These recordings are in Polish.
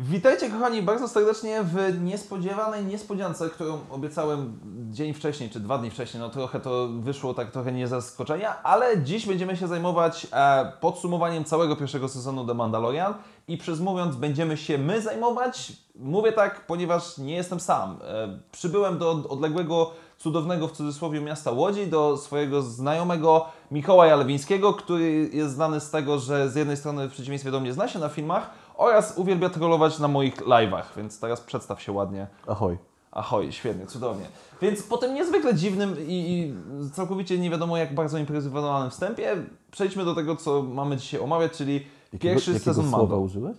Witajcie kochani bardzo serdecznie w niespodziewanej niespodziance, którą obiecałem dzień wcześniej, czy dwa dni wcześniej. No trochę to wyszło tak trochę nie zaskoczenia, ale dziś będziemy się zajmować e, podsumowaniem całego pierwszego sezonu The Mandalorian i przez mówiąc będziemy się my zajmować, mówię tak, ponieważ nie jestem sam. E, przybyłem do odległego, cudownego w cudzysłowie miasta Łodzi, do swojego znajomego Mikołaja Lewińskiego, który jest znany z tego, że z jednej strony w przeciwieństwie do mnie zna się na filmach, oraz uwielbia trollować na moich live'ach, więc teraz przedstaw się ładnie. Ahoj. Ahoj, świetnie, cudownie. Więc po tym niezwykle dziwnym i, i całkowicie nie wiadomo jak bardzo improwizowanym wstępie, przejdźmy do tego, co mamy dzisiaj omawiać, czyli Jakiego, pierwszy jakiego sezon słowa Mando. użyłeś?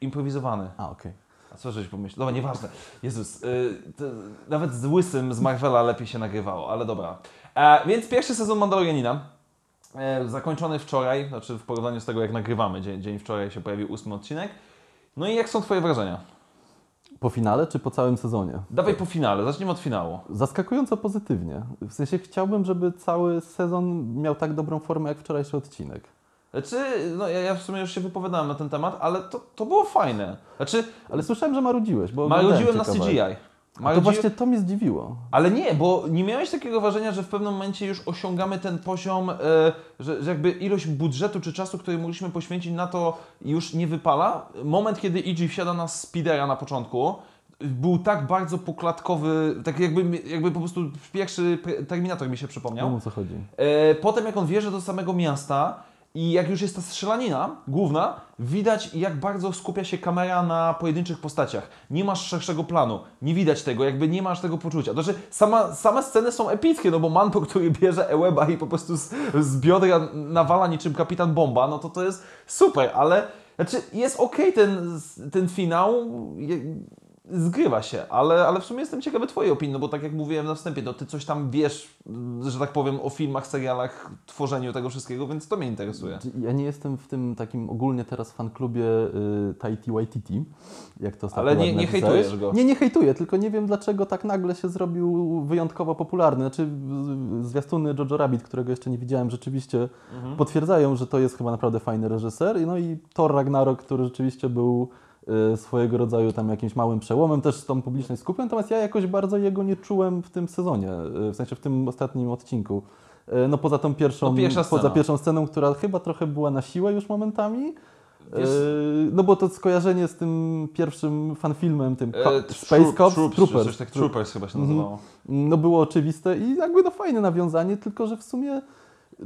Improwizowany. A, okej. A co żeś pomyślał? Dobra, nieważne. Jezus, y, to nawet z łysym z Marvela lepiej się nagrywało, ale dobra. E, więc pierwszy sezon Mandalorianina, zakończony wczoraj, znaczy w porównaniu z tego jak nagrywamy, dzień, dzień wczoraj się pojawił ósmy odcinek. No i jak są Twoje wrażenia? Po finale czy po całym sezonie? Dawaj po finale, zacznijmy od finału. Zaskakująco pozytywnie. W sensie chciałbym, żeby cały sezon miał tak dobrą formę jak wczorajszy odcinek. Znaczy, no ja, w sumie już się wypowiadałem na ten temat, ale to, to było fajne. Znaczy, Ale słyszałem, że marudziłeś, bo marudziłem na CGI. Kawałek. A to właśnie to mnie zdziwiło. Ale nie, bo nie miałeś takiego wrażenia, że w pewnym momencie już osiągamy ten poziom, e, że, że jakby ilość budżetu czy czasu, który mogliśmy poświęcić na to już nie wypala. Moment, kiedy Iggy wsiada na speedera na początku, był tak bardzo poklatkowy, tak jakby, jakby po prostu pierwszy Terminator mi się przypomniał. Wiem o co chodzi. E, Potem jak on wjeżdża do samego miasta i jak już jest ta strzelanina główna, widać jak bardzo skupia się kamera na pojedynczych postaciach. Nie masz szerszego planu, nie widać tego, jakby nie masz tego poczucia. Znaczy, sama, same sceny są epickie, no bo Manpo, który bierze Eweba i po prostu z, z biodra nawala niczym kapitan bomba, no to to jest super, ale znaczy jest okej ten, ten finał, zgrywa się, ale, ale w sumie jestem ciekawy Twojej opinii, no bo tak jak mówiłem na wstępie, no Ty coś tam wiesz, że tak powiem, o filmach, serialach, tworzeniu tego wszystkiego, więc to mnie interesuje. Ja nie jestem w tym takim ogólnie teraz fanklubie y, Taiti Waititi, jak to Ale nie- nie hejtujesz go. Nie, nie hejtuję, tylko nie wiem dlaczego tak nagle się zrobił wyjątkowo popularny. Znaczy zwiastuny Jojo Rabbit, którego jeszcze nie widziałem, rzeczywiście Mhm. potwierdzają, że to jest chyba naprawdę fajny reżyser. No i Thor Ragnarok, który rzeczywiście był swojego rodzaju tam jakimś małym przełomem, też z tą publiczność skupią, natomiast ja jakoś bardzo jego nie czułem w tym sezonie, y, w sensie w tym ostatnim odcinku. Y, No poza tą pierwszą, No, pierwsza poza scena. pierwszą sceną, która chyba trochę była na siłę już momentami. Wiesz- Y, No bo to skojarzenie z tym pierwszym fanfilmem, tym E, Space Cops, Troops, Troopers, Coś tak, Troopers chyba się Mhm. nazywało. no było oczywiste i jakby no fajne nawiązanie, tylko że w sumie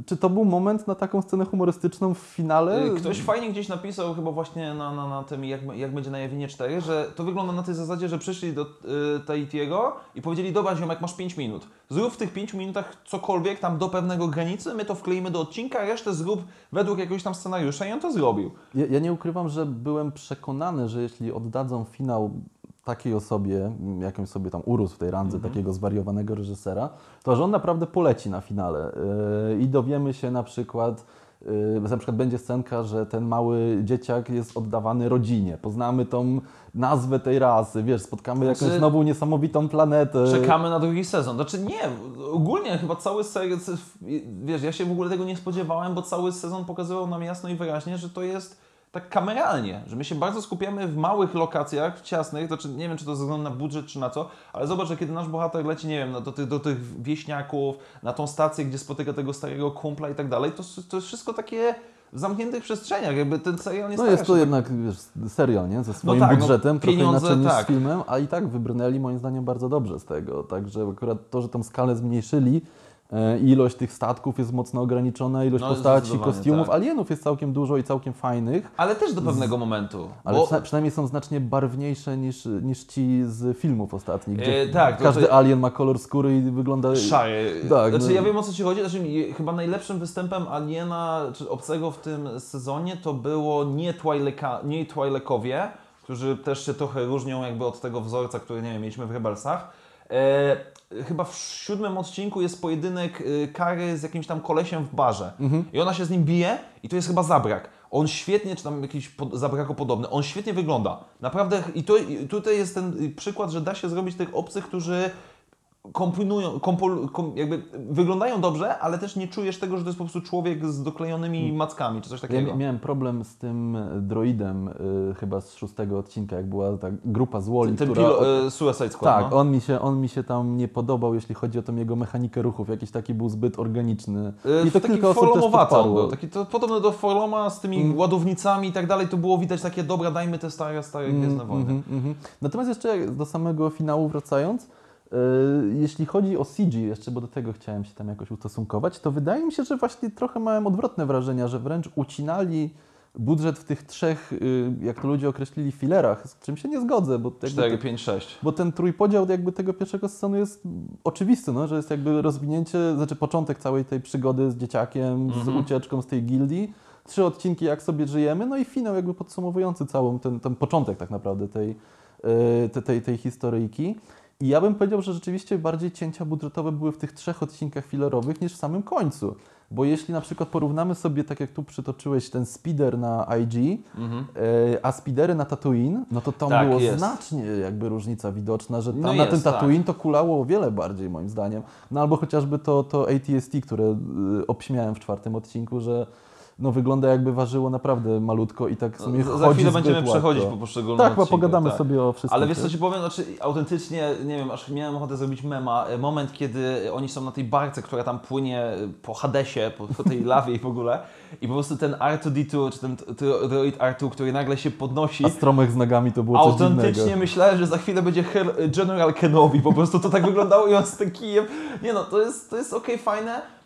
czy to był moment na taką scenę humorystyczną w finale? Y, Ktoś fajnie gdzieś napisał chyba właśnie na, na, na tym, jak, jak będzie na Jawinie 4, że to wygląda na tej zasadzie, że przyszli do y, Tahitiego i powiedzieli, dobra ziomek, masz 5 minut. Zrób w tych 5 minutach cokolwiek tam do pewnego granicy, my to wkleimy do odcinka, resztę zrób według jakiegoś tam scenariusza i on to zrobił. Ja, ja nie ukrywam, że byłem przekonany, że jeśli oddadzą finał takiej osobie, m, jakąś sobie tam urósł w tej randze takiego zwariowanego reżysera, to że on naprawdę poleci na finale Yy, i dowiemy się na przykład, yy, na przykład będzie scenka, że ten mały dzieciak jest oddawany rodzinie, poznamy tą nazwę tej rasy, wiesz, spotkamy jakąś Znaczy- nową niesamowitą planetę. Czekamy na drugi sezon. Znaczy nie, ogólnie chyba cały serial, wiesz, ja się w ogóle tego nie spodziewałem, bo cały sezon pokazywał nam jasno i wyraźnie, że to jest tak kameralnie, że my się bardzo skupiamy w małych lokacjach, ciasnych, znaczy nie wiem, czy to ze względu na budżet, czy na co, ale zobacz, że kiedy nasz bohater leci, nie wiem, no, do, tych, do tych wieśniaków, na tą stację, gdzie spotyka tego starego kumpla i tak dalej, to, to jest wszystko takie w zamkniętych przestrzeniach, jakby ten serial nie No jest to tak- jednak wiesz, serial, nie? Ze swoim tak, no, budżetem, trochę pieniądze, inaczej niż tak. z filmem, a i tak wybrnęli moim zdaniem bardzo dobrze z tego. Także akurat to, że tą skalę zmniejszyli, ilość tych statków jest mocno ograniczona, ilość No, postaci, kostiumów, tak. alienów jest całkiem dużo i całkiem fajnych, Ale też do pewnego momentu. ale bo- przyna- przynajmniej są znacznie barwniejsze niż, niż ci z filmów ostatnich, gdzie E, tak, to- każdy to- alien ma kolor skóry i wygląda... Szary. Tak, znaczy no. ja wiem o co ci chodzi. Znaczy, chyba najlepszym występem Aliena czy obcego w tym sezonie to było nie, Twi'leka, nie Twi'lekowie, którzy też się trochę różnią jakby od tego wzorca, który nie wiem, mieliśmy w Rebelsach. E, chyba w siódmym odcinku jest pojedynek y, Kary z jakimś tam kolesiem w barze. I ona się z nim bije i to jest chyba zabrak. On świetnie, czy tam jakiś pod, zabrako podobny, on świetnie wygląda. Naprawdę i, to, i tutaj jest ten przykład, że da się zrobić tych obcych, którzy komponują, kompol, kom, jakby wyglądają dobrze, ale też nie czujesz tego, że to jest po prostu człowiek z doklejonymi mackami, czy coś Ja takiego. mi- miałem problem z tym droidem y, chyba z szóstego odcinka, jak była ta grupa z Woli, Ten która... pilo, e, Suicide Squad, tak, no. on, mi się, on mi się tam nie podobał, jeśli chodzi o tą jego mechanikę ruchów. Jakiś taki był zbyt organiczny. I I to taki kilka osób też był, taki to, podobny do Forloma z tymi Mm. ładownicami i tak dalej, to było widać takie, dobra, dajmy te stare, stare Gwiezdne Wojny. Mhm, mhm. Natomiast jeszcze do samego finału wracając, jeśli chodzi o CG jeszcze, bo do tego chciałem się tam jakoś ustosunkować, to wydaje mi się, że właśnie trochę miałem odwrotne wrażenia, że wręcz ucinali budżet w tych trzech, yy, jak to ludzie określili, filerach, z czym się nie zgodzę, bo, jakby 4, te- 5, 6. bo ten trójpodział jakby tego pierwszego sezonu jest oczywisty, no, że jest jakby rozwinięcie, znaczy początek całej tej przygody z dzieciakiem, z Mhm. ucieczką z tej gildii, trzy odcinki jak sobie żyjemy, no i finał jakby podsumowujący całą ten, ten początek tak naprawdę tej, te- tej, tej historyjki. I ja bym powiedział, że rzeczywiście bardziej cięcia budżetowe były w tych trzech odcinkach filerowych niż w samym końcu. Bo jeśli na przykład porównamy sobie, tak jak tu przytoczyłeś, ten speeder na IG, Mhm. e, a speedery na Tatooine, no to tam Tak, było jest. znacznie jakby różnica widoczna, że tam No na jest, ten tak. Tatooine to kulało o wiele bardziej moim zdaniem. No albo chociażby to, to ATST, które y, obśmiałem w czwartym odcinku, że no wygląda jakby ważyło naprawdę malutko i tak sobie chodzi Za chwilę będziemy przechodzić po poszczególnych Tak, odcinkach, pogadamy tak. sobie o wszystkim. Ale wiesz co Ci powiem, znaczy autentycznie, nie wiem, aż miałem ochotę zrobić mema, e, moment kiedy oni są na tej barce, która tam płynie e, po Hadesie, po, po tej lawie i w ogóle i po prostu ten R2D2, czy ten droid R2, który nagle się podnosi, A stromych z nogami to było coś autentycznie dziwnego. myślałem, że za chwilę będzie General Kenobi, po prostu to tak wyglądało i on z tym kijem, nie no, to jest, to jest okej, fajne, e,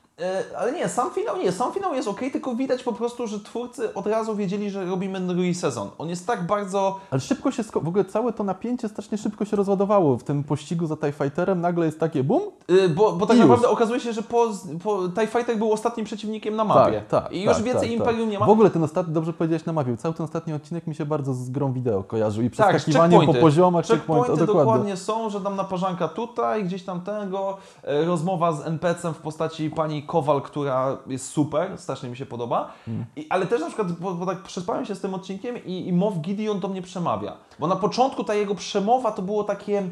ale nie, sam finał nie, sam finał jest okej, tylko widać po prostu, że twórcy od razu wiedzieli, że robimy drugi sezon. On jest tak bardzo Ale szybko się, w ogóle całe to napięcie strasznie szybko się rozładowało. W tym pościgu za TIE Fighterem nagle jest takie bum, Y, Bo, bo tak I już. naprawdę okazuje się, że po, po TIE Fighter był ostatnim przeciwnikiem na mapie. Tak, tak. I już tak, więcej tak, Imperium tak. nie ma. W ogóle ten ostatni, dobrze powiedziałeś na mapie, cały ten ostatni odcinek mi się bardzo z grą wideo kojarzył i Tak, przeskakiwaniem po checkpointy. poziomach, checkpoint, o, Checkpointy dokładnie. dokładnie są, że tam naparzanka tutaj, gdzieś tam tego, e, rozmowa z NPC-em w postaci pani Kowal, która jest super, strasznie mi się podoba. Hmm. I, ale też na przykład, bo, bo tak przespałem się z tym odcinkiem i, i Mow Gideon do mnie przemawia. Bo na początku ta jego przemowa to było takie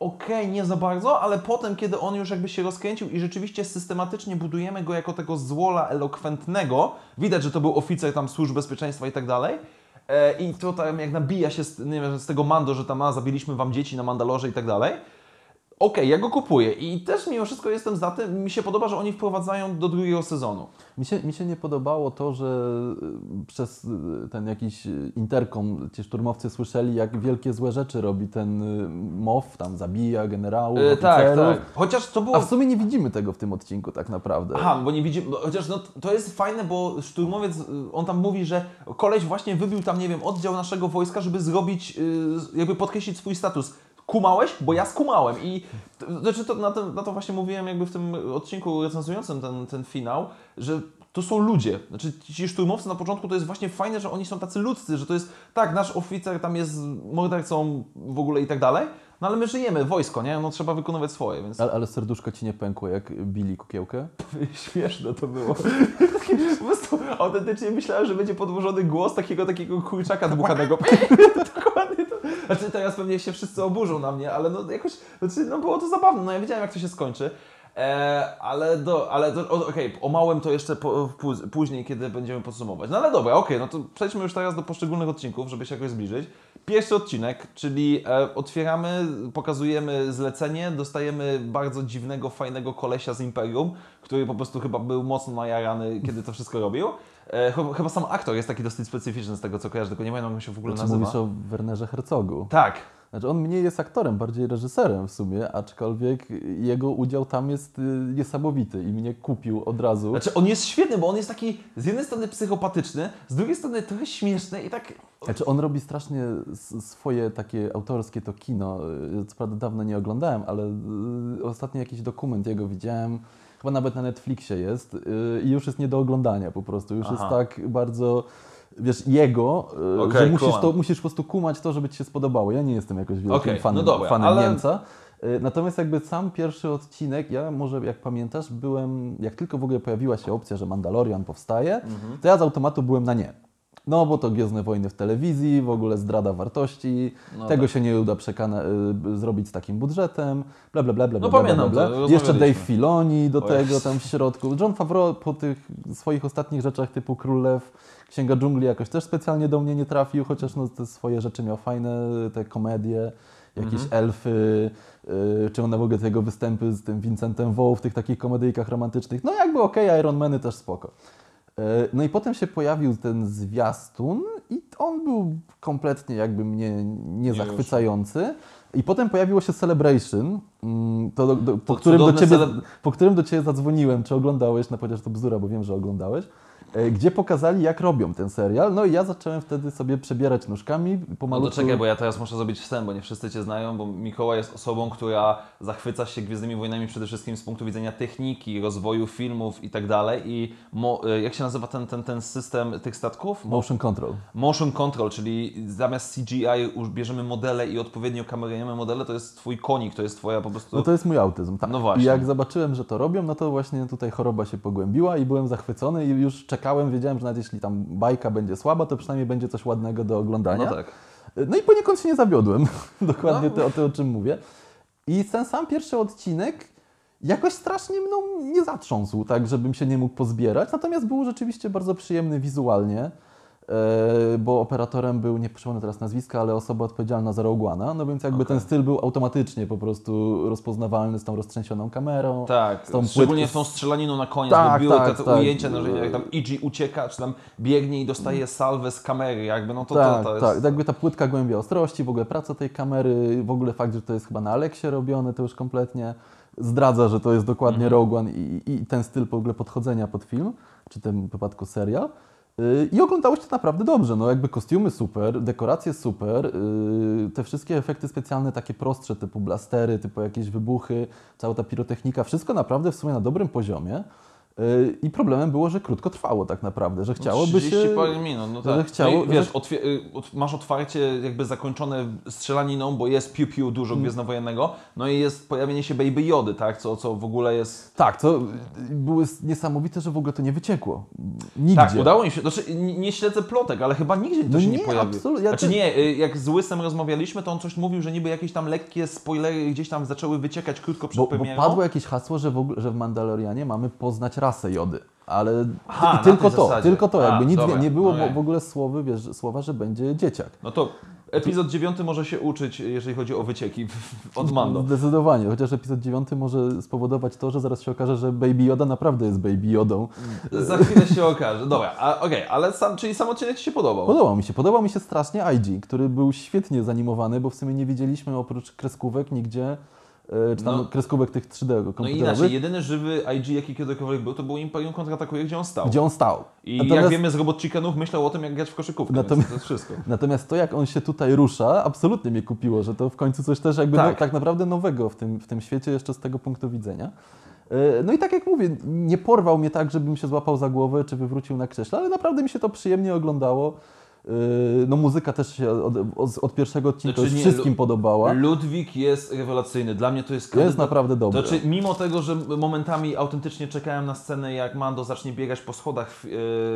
okej, nie za bardzo, ale potem, kiedy on już jakby się rozkręcił i rzeczywiście systematycznie budujemy go jako tego złola elokwentnego, widać, że to był oficer tam służb bezpieczeństwa i tak dalej, E, I to tam jak nabija się z, nie wiem, z tego Mando, że tam a, zabiliśmy wam dzieci na Mandalorze i tak dalej. Okej, ja go kupuję i też mimo wszystko jestem za tym, mi się podoba, że oni wprowadzają do drugiego sezonu. Mi się, mi się nie podobało to, że y, przez y, ten jakiś interkom ci szturmowcy słyszeli, jak wielkie złe rzeczy robi ten y, MOW, tam zabija generałów, E, tak, tak. Chociaż to było... A w sumie nie widzimy tego w tym odcinku tak naprawdę. Aha, bo nie widzimy, chociaż no, to jest fajne, bo szturmowiec, on tam mówi, że koleś właśnie wybił tam, nie wiem, oddział naszego wojska, żeby zrobić, jakby podkreślić swój status. Kumałeś? Bo ja skumałem i znaczy to, na, to, na to właśnie mówiłem jakby w tym odcinku recenzującym ten, ten finał, że to są ludzie. Znaczy ci szturmowcy na początku to jest właśnie fajne, że oni są tacy ludzcy, że to jest tak, nasz oficer tam jest mordercą w ogóle i tak dalej, no ale my żyjemy, wojsko, nie? No trzeba wykonywać swoje, więc... Ale, ale serduszko ci nie pękło, jak bili kukiełkę? Śmieszne to było. po prostu autentycznie myślałem, że będzie podłożony głos takiego takiego kurczaka dmuchanego. Dokładnie to. Znaczy teraz pewnie się wszyscy oburzą na mnie, ale no jakoś, znaczy, no było to zabawne, no ja wiedziałem jak to się skończy. E, ale do, ale okej, o małym to jeszcze po, pó- później, kiedy będziemy podsumować. No ale dobra, okej, no to przejdźmy już teraz do poszczególnych odcinków, żeby się jakoś zbliżyć. Pierwszy odcinek, czyli e, otwieramy, pokazujemy zlecenie, dostajemy bardzo dziwnego, fajnego kolesia z Imperium, który po prostu chyba był mocno najarany, kiedy to wszystko robił. E, chyba, sam aktor jest taki dosyć specyficzny z tego, co kojarzę, tylko nie pamiętam, jak się w ogóle Znaczy nazywa. mówisz o Wernerze Herzogu. Tak, Znaczy on mniej jest aktorem, bardziej reżyserem w sumie, aczkolwiek jego udział tam jest y, niesamowity i mnie kupił od razu. Znaczy on jest świetny, bo on jest taki z jednej strony psychopatyczny, z drugiej strony trochę śmieszny i tak... Znaczy on robi strasznie swoje takie autorskie to kino. Y, Co prawda dawno nie oglądałem, ale y, ostatnio jakiś dokument jego widziałem. Chyba nawet na Netflixie jest y, i już jest nie do oglądania po prostu. Już Aha. jest tak bardzo, wiesz, jego, y, Okej, że musisz, to, musisz po prostu kumać to, żeby Ci się spodobało. Ja nie jestem jakoś wielkim Okej, fanem, no dobra, fanem ale- Niemca. Y, Natomiast jakby sam pierwszy odcinek, ja może jak pamiętasz, byłem, jak tylko w ogóle pojawiła się opcja, że Mandalorian powstaje, Mhm. to ja z automatu byłem na nie. No, bo to Gwiezdne Wojny w telewizji, w ogóle zdrada wartości, No tego tak. się nie uda y, zrobić z takim budżetem, bla, bla, bla, bla, No bla, pamiętam bla, bla. Jeszcze Dave Filoni do O tego Jezu. tam w środku. John Favreau po tych swoich ostatnich rzeczach typu Król Lew, Księga Dżungli jakoś też specjalnie do mnie nie trafił, chociaż no, te swoje rzeczy miał fajne, te komedie, jakieś Mhm. elfy, y, czy one w ogóle te jego występy z tym Vincentem Vaughn w tych takich komedyjkach romantycznych. No jakby okej, Iron Many też spoko. E, No i potem się pojawił ten zwiastun i on był kompletnie jakby mnie nie zachwycający. I potem pojawiło się Celebration, mm, to do, do, po, którym do ciebie, cele- po którym do Ciebie zadzwoniłem, czy oglądałeś, no chociaż to bzdura, bo wiem, że oglądałeś, gdzie pokazali jak robią ten serial. No i ja zacząłem wtedy sobie przebierać nóżkami No pomalutku. to czekaj, bo ja teraz muszę zrobić wstęp, bo nie wszyscy Cię znają, bo Mikołaj jest osobą, która zachwyca się Gwiezdnymi Wojnami przede wszystkim z punktu widzenia techniki, rozwoju filmów i tak dalej. I e, jak się nazywa ten, ten, ten system tych statków? Mo, Motion control. motion control, czyli zamiast CGI bierzemy modele i odpowiednio kamerujemy modele, to jest Twój konik, to jest Twoja po prostu... No to jest mój autyzm, tak. No właśnie. I jak zobaczyłem, że to robią, no to właśnie tutaj choroba się pogłębiła i byłem zachwycony i już czekałem, wiedziałem, że nawet jeśli tam bajka będzie słaba, to przynajmniej będzie coś ładnego do oglądania. no tak. No i poniekąd się nie zawiodłem, dokładnie No. to, o tym, o czym mówię. I ten sam pierwszy odcinek jakoś strasznie mną nie zatrząsł, tak, żebym się nie mógł pozbierać, natomiast był rzeczywiście bardzo przyjemny wizualnie, bo operatorem był, nie przypomnę teraz nazwiska, ale osoba odpowiedzialna za Rogue One'a, no więc jakby Okej. ten styl był automatycznie po prostu rozpoznawalny z tą roztrzęsioną kamerą. Tak, z tą szczególnie płytką- w tą strzelaniną na koniec, Tak, bo były tak, te, te tak. ujęcia, no, że jak tam Iggy ucieka, czy tam biegnie i dostaje salwę z kamery, jakby, no to tak, to, to jest... tak, jakby ta płytka głębia ostrości, w ogóle praca tej kamery, w ogóle fakt, że to jest chyba na Aleksie robione, to już kompletnie zdradza, że to jest dokładnie Mhm. Rogue One i, i ten styl w ogóle podchodzenia pod film, czy w tym wypadku serial. I oglądało się to naprawdę dobrze, no jakby kostiumy super, dekoracje super, yy, te wszystkie efekty specjalne takie prostsze, typu blastery, typu jakieś wybuchy, cała ta pirotechnika, wszystko naprawdę w sumie na dobrym poziomie. Yy, I problemem było, że krótko trwało tak naprawdę, że chciałoby 30 się... parę minut, no że tak. chciało- no i, wiesz, że- y, masz otwarcie jakby zakończone strzelaniną, bo jest piu-piu dużo Mm. gwiezdnowojennego, no i jest pojawienie się Baby Jody, tak, co, co w ogóle jest... Tak, to było niesamowite, że w ogóle to nie wyciekło. Nigdzie. Tak, udało im się, znaczy nie śledzę plotek, ale chyba nigdzie to No się nie, nie, pojawiło. absolutnie, znaczy nie, y, jak z Łysem rozmawialiśmy, to on coś mówił, że niby jakieś tam lekkie spoilery gdzieś tam zaczęły wyciekać krótko przed Bo, bo premierą. padło jakieś hasło, że w, ogóle, że w Mandalorianie mamy poznać rasę Jody. Ale Aha, tylko to, zasadzie. tylko to, jakby A, nic dobra, nie było okej. w ogóle słowy, wiesz, słowa, że będzie dzieciak. No to epizod 9 może się uczyć, jeżeli chodzi o wycieki od Mando. Zdecydowanie, chociaż epizod 9 może spowodować to, że zaraz się okaże, że Baby Yoda naprawdę jest Baby Jodą. Za chwilę się okaże. Dobra, okej, ale sam, czyli sam odcinek Ci się podobał? Podobał mi się, podobał mi się strasznie IG, który był świetnie zanimowany, bo w sumie nie widzieliśmy oprócz kreskówek nigdzie, czy tam No. kreskówek tych 3D No i komputerowych, inaczej, jedyny żywy IG, jaki kiedykolwiek był, to był Imperium kontratakuje, gdzie on stał. gdzie on stał. I jak Natomiast- wiemy z Robot Chickenów, myślał o tym, jak grać w koszykówkę, Natomiast- to jest wszystko. Natomiast to, jak on się tutaj rusza, absolutnie mnie kupiło, że to w końcu coś też jakby Tak. tak, no, tak naprawdę nowego w tym, w tym świecie jeszcze z tego punktu widzenia. E, No i tak jak mówię, nie porwał mnie tak, żebym się złapał za głowę czy wywrócił na krześle, ale naprawdę mi się to przyjemnie oglądało. E, No muzyka też się od, od, pierwszego odcinka Znaczy nie, wszystkim podobała. Ludwik jest rewelacyjny. Dla mnie to jest Jest naprawdę dobry. Znaczy, mimo tego, że momentami autentycznie czekałem na scenę, jak Mando zacznie biegać po schodach w, e,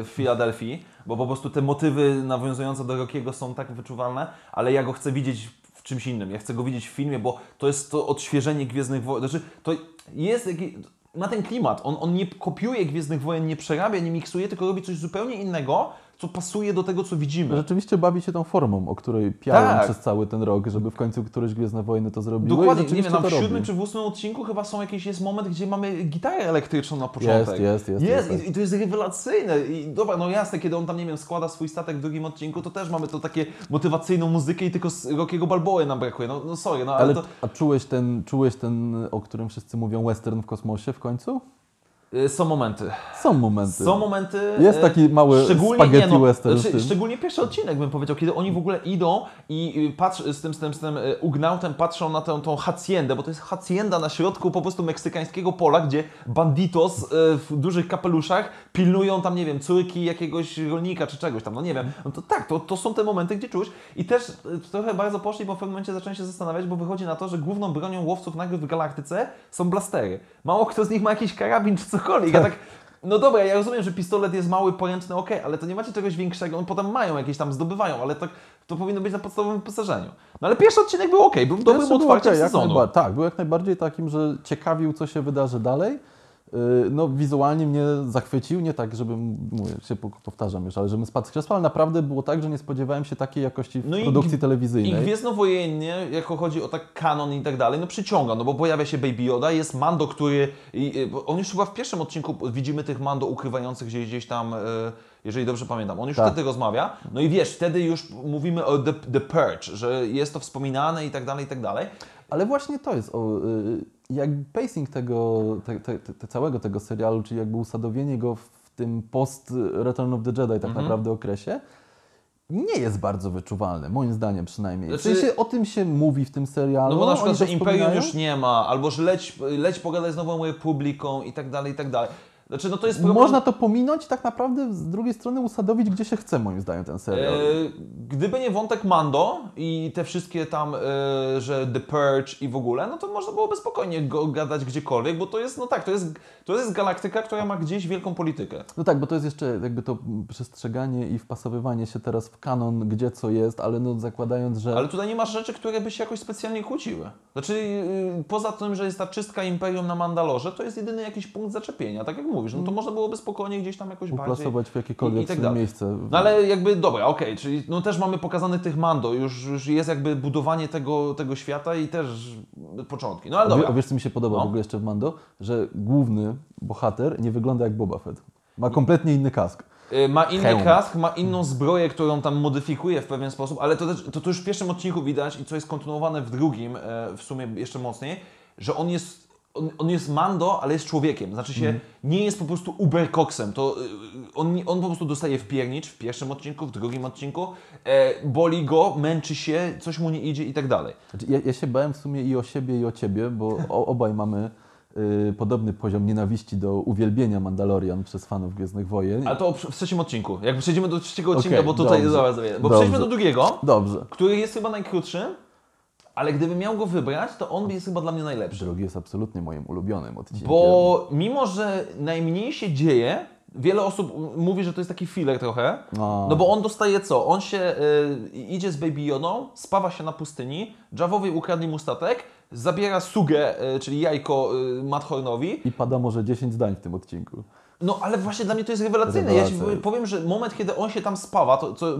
w Filadelfii, bo po prostu te motywy nawiązujące do Rockiego są tak wyczuwalne, ale ja go chcę widzieć w czymś innym. Ja chcę go widzieć w filmie, bo to jest to odświeżenie Gwiezdnych Wojen. Znaczy, to jest taki, ma ten klimat. On, on nie kopiuje Gwiezdnych Wojen, nie przerabia, nie miksuje, tylko robi coś zupełnie innego, co pasuje do tego, co widzimy. Rzeczywiście bawi się tą formą, o której piałem Tak. przez cały ten rok, żeby w końcu któreś Gwiezdne Wojny to zrobiły. Dokładnie, nie wiem, w siódmym czy w ósmym odcinku chyba są jakieś, jest moment, gdzie mamy gitarę elektryczną na początek. jest, jest, Jest, jest. I, i to jest rewelacyjne. I dobra, no jasne, kiedy on tam, nie wiem, składa swój statek w drugim odcinku, to też mamy to takie motywacjną muzykę i tylko Rockiego Balboy nam brakuje. No, no sorry, no ale, Ale to... a czułeś ten, czułeś ten, o którym wszyscy mówią, western w kosmosie w końcu? Y, Są momenty. Są momenty. Są momenty. Jest taki mały spaghetti western w Znaczy, tym. szczególnie pierwszy odcinek bym powiedział, kiedy oni w ogóle idą i y, patrz, z tym, z tym, z tym y, ugnautem patrzą na tę tą haciendę, bo to jest hacienda na środku po prostu meksykańskiego pola, gdzie banditos y, w dużych kapeluszach pilnują tam, nie wiem, córki jakiegoś rolnika czy czegoś tam, no nie wiem. No to tak, to, to są te momenty, gdzie czuć i też y, trochę bardzo poszli, bo w pewnym momencie zacząłem się zastanawiać, bo wychodzi na to, że główną bronią łowców nagród w galaktyce są blastery. Mało kto z nich ma jakiś karabin czy cokolwiek. Ja tak No dobra, ja rozumiem, że pistolet jest mały, pojętny, okej, ale to nie macie czegoś większego, no potem mają jakieś tam, zdobywają, ale tak, to powinno być na podstawowym wyposażeniu. No ale pierwszy odcinek był okej, był dobrym otwarciem jak sezonu. Tak, był jak najbardziej takim, że ciekawił, co się wydarzy dalej. Yy, No, wizualnie mnie zachwycił, nie tak, żebym, mówię, się po- powtarzam już, ale żebym spadł z krzesła, ale naprawdę było tak, że nie spodziewałem się takiej jakości No i produkcji I telewizyjnej. Gwiezdnowojennie, jako chodzi o tak kanon i tak dalej, no przyciąga, no bo pojawia się Baby Yoda, jest Mando, który, i, i, on już chyba w pierwszym odcinku widzimy tych Mando ukrywających gdzieś, gdzieś tam, e, jeżeli dobrze pamiętam, on już Tak. wtedy rozmawia, no i wiesz, wtedy już mówimy o The, the Purge, że jest to wspominane i tak dalej, i tak dalej. Ale właśnie to jest, o, y, jak pacing tego, te, te, te, całego tego serialu, czyli jakby usadowienie go w tym post Return of the Jedi Mhm. tak naprawdę okresie, nie jest bardzo wyczuwalne, moim zdaniem przynajmniej. Znaczy- w sensie o tym się mówi w tym serialu. No bo na przykład, że Imperium już nie ma, albo że leć, leć pogadaj z Nową Republiką i tak dalej, i tak dalej. Znaczy, no to jest problem... Można to pominąć, tak naprawdę z drugiej strony usadowić gdzie się chce, moim zdaniem, ten serial. E, gdyby nie wątek Mando i te wszystkie tam, e, że The Purge i w ogóle, no to można byłoby spokojnie go gadać gdziekolwiek, bo to jest, no tak, to jest, to jest galaktyka, która ma gdzieś wielką politykę. No tak, bo to jest jeszcze jakby to przestrzeganie i wpasowywanie się teraz w kanon, gdzie co jest, ale no zakładając, że... Ale tutaj nie masz rzeczy, które by się jakoś specjalnie kłóciły. Znaczy, y, poza tym, że jest ta czystka Imperium na Mandalorze, to jest jedyny jakiś punkt zaczepienia, tak jak mówisz, no to można byłoby spokojnie gdzieś tam jakoś bardziej... uplasować w i- jakiekolwiek i tak swoje dalej. miejsce. No ale jakby, dobra, okej, czyli no też mamy pokazane tych Mando, już, już jest jakby budowanie tego, tego świata i też początki. No ale dobra. a wiesz, co mi się podoba No. w ogóle jeszcze w Mando? Że główny bohater nie wygląda jak Boba Fett. Ma kompletnie inny kask. Y, Ma inny Hełm. kask, ma inną zbroję, którą tam modyfikuje w pewien sposób, ale to, też, to, to już w pierwszym odcinku widać i co jest kontynuowane w drugim, e, w sumie jeszcze mocniej, że on jest, on, on jest Mando, ale jest człowiekiem. Znaczy się, Mhm. nie jest po prostu uberkoksem. To, y, on, on po prostu dostaje w piernicz w pierwszym odcinku, w drugim odcinku, e, boli go, męczy się, coś mu nie idzie i tak dalej. Znaczy, ja, ja się bałem w sumie i o siebie, i o ciebie, bo o, obaj mamy y, podobny poziom nienawiści do uwielbienia Mandalorian przez fanów Gwiezdnych Wojen. Ale to w trzecim odcinku. Jak przejdziemy do trzeciego odcinka, Okej, bo tutaj, dobrze. dobra, bo Dobrze. przejdźmy do drugiego, Dobrze. który jest chyba najkrótszy, ale gdybym miał go wybrać, to on jest chyba dla mnie najlepszy. Drogi jest absolutnie moim ulubionym odcinkiem. Bo mimo, że najmniej się dzieje, wiele osób mówi, że to jest taki filler trochę. A. No bo on dostaje co? On się y, idzie z Baby Yodą, spawa się na pustyni, Javowi ukradli mu statek, zabiera sugę, y, czyli jajko y, Madhornowi. I pada może 10 zdań w tym odcinku. No ale właśnie dla mnie to jest rewelacyjne. Ja ci powiem, że moment, kiedy on się tam spawa, to, to,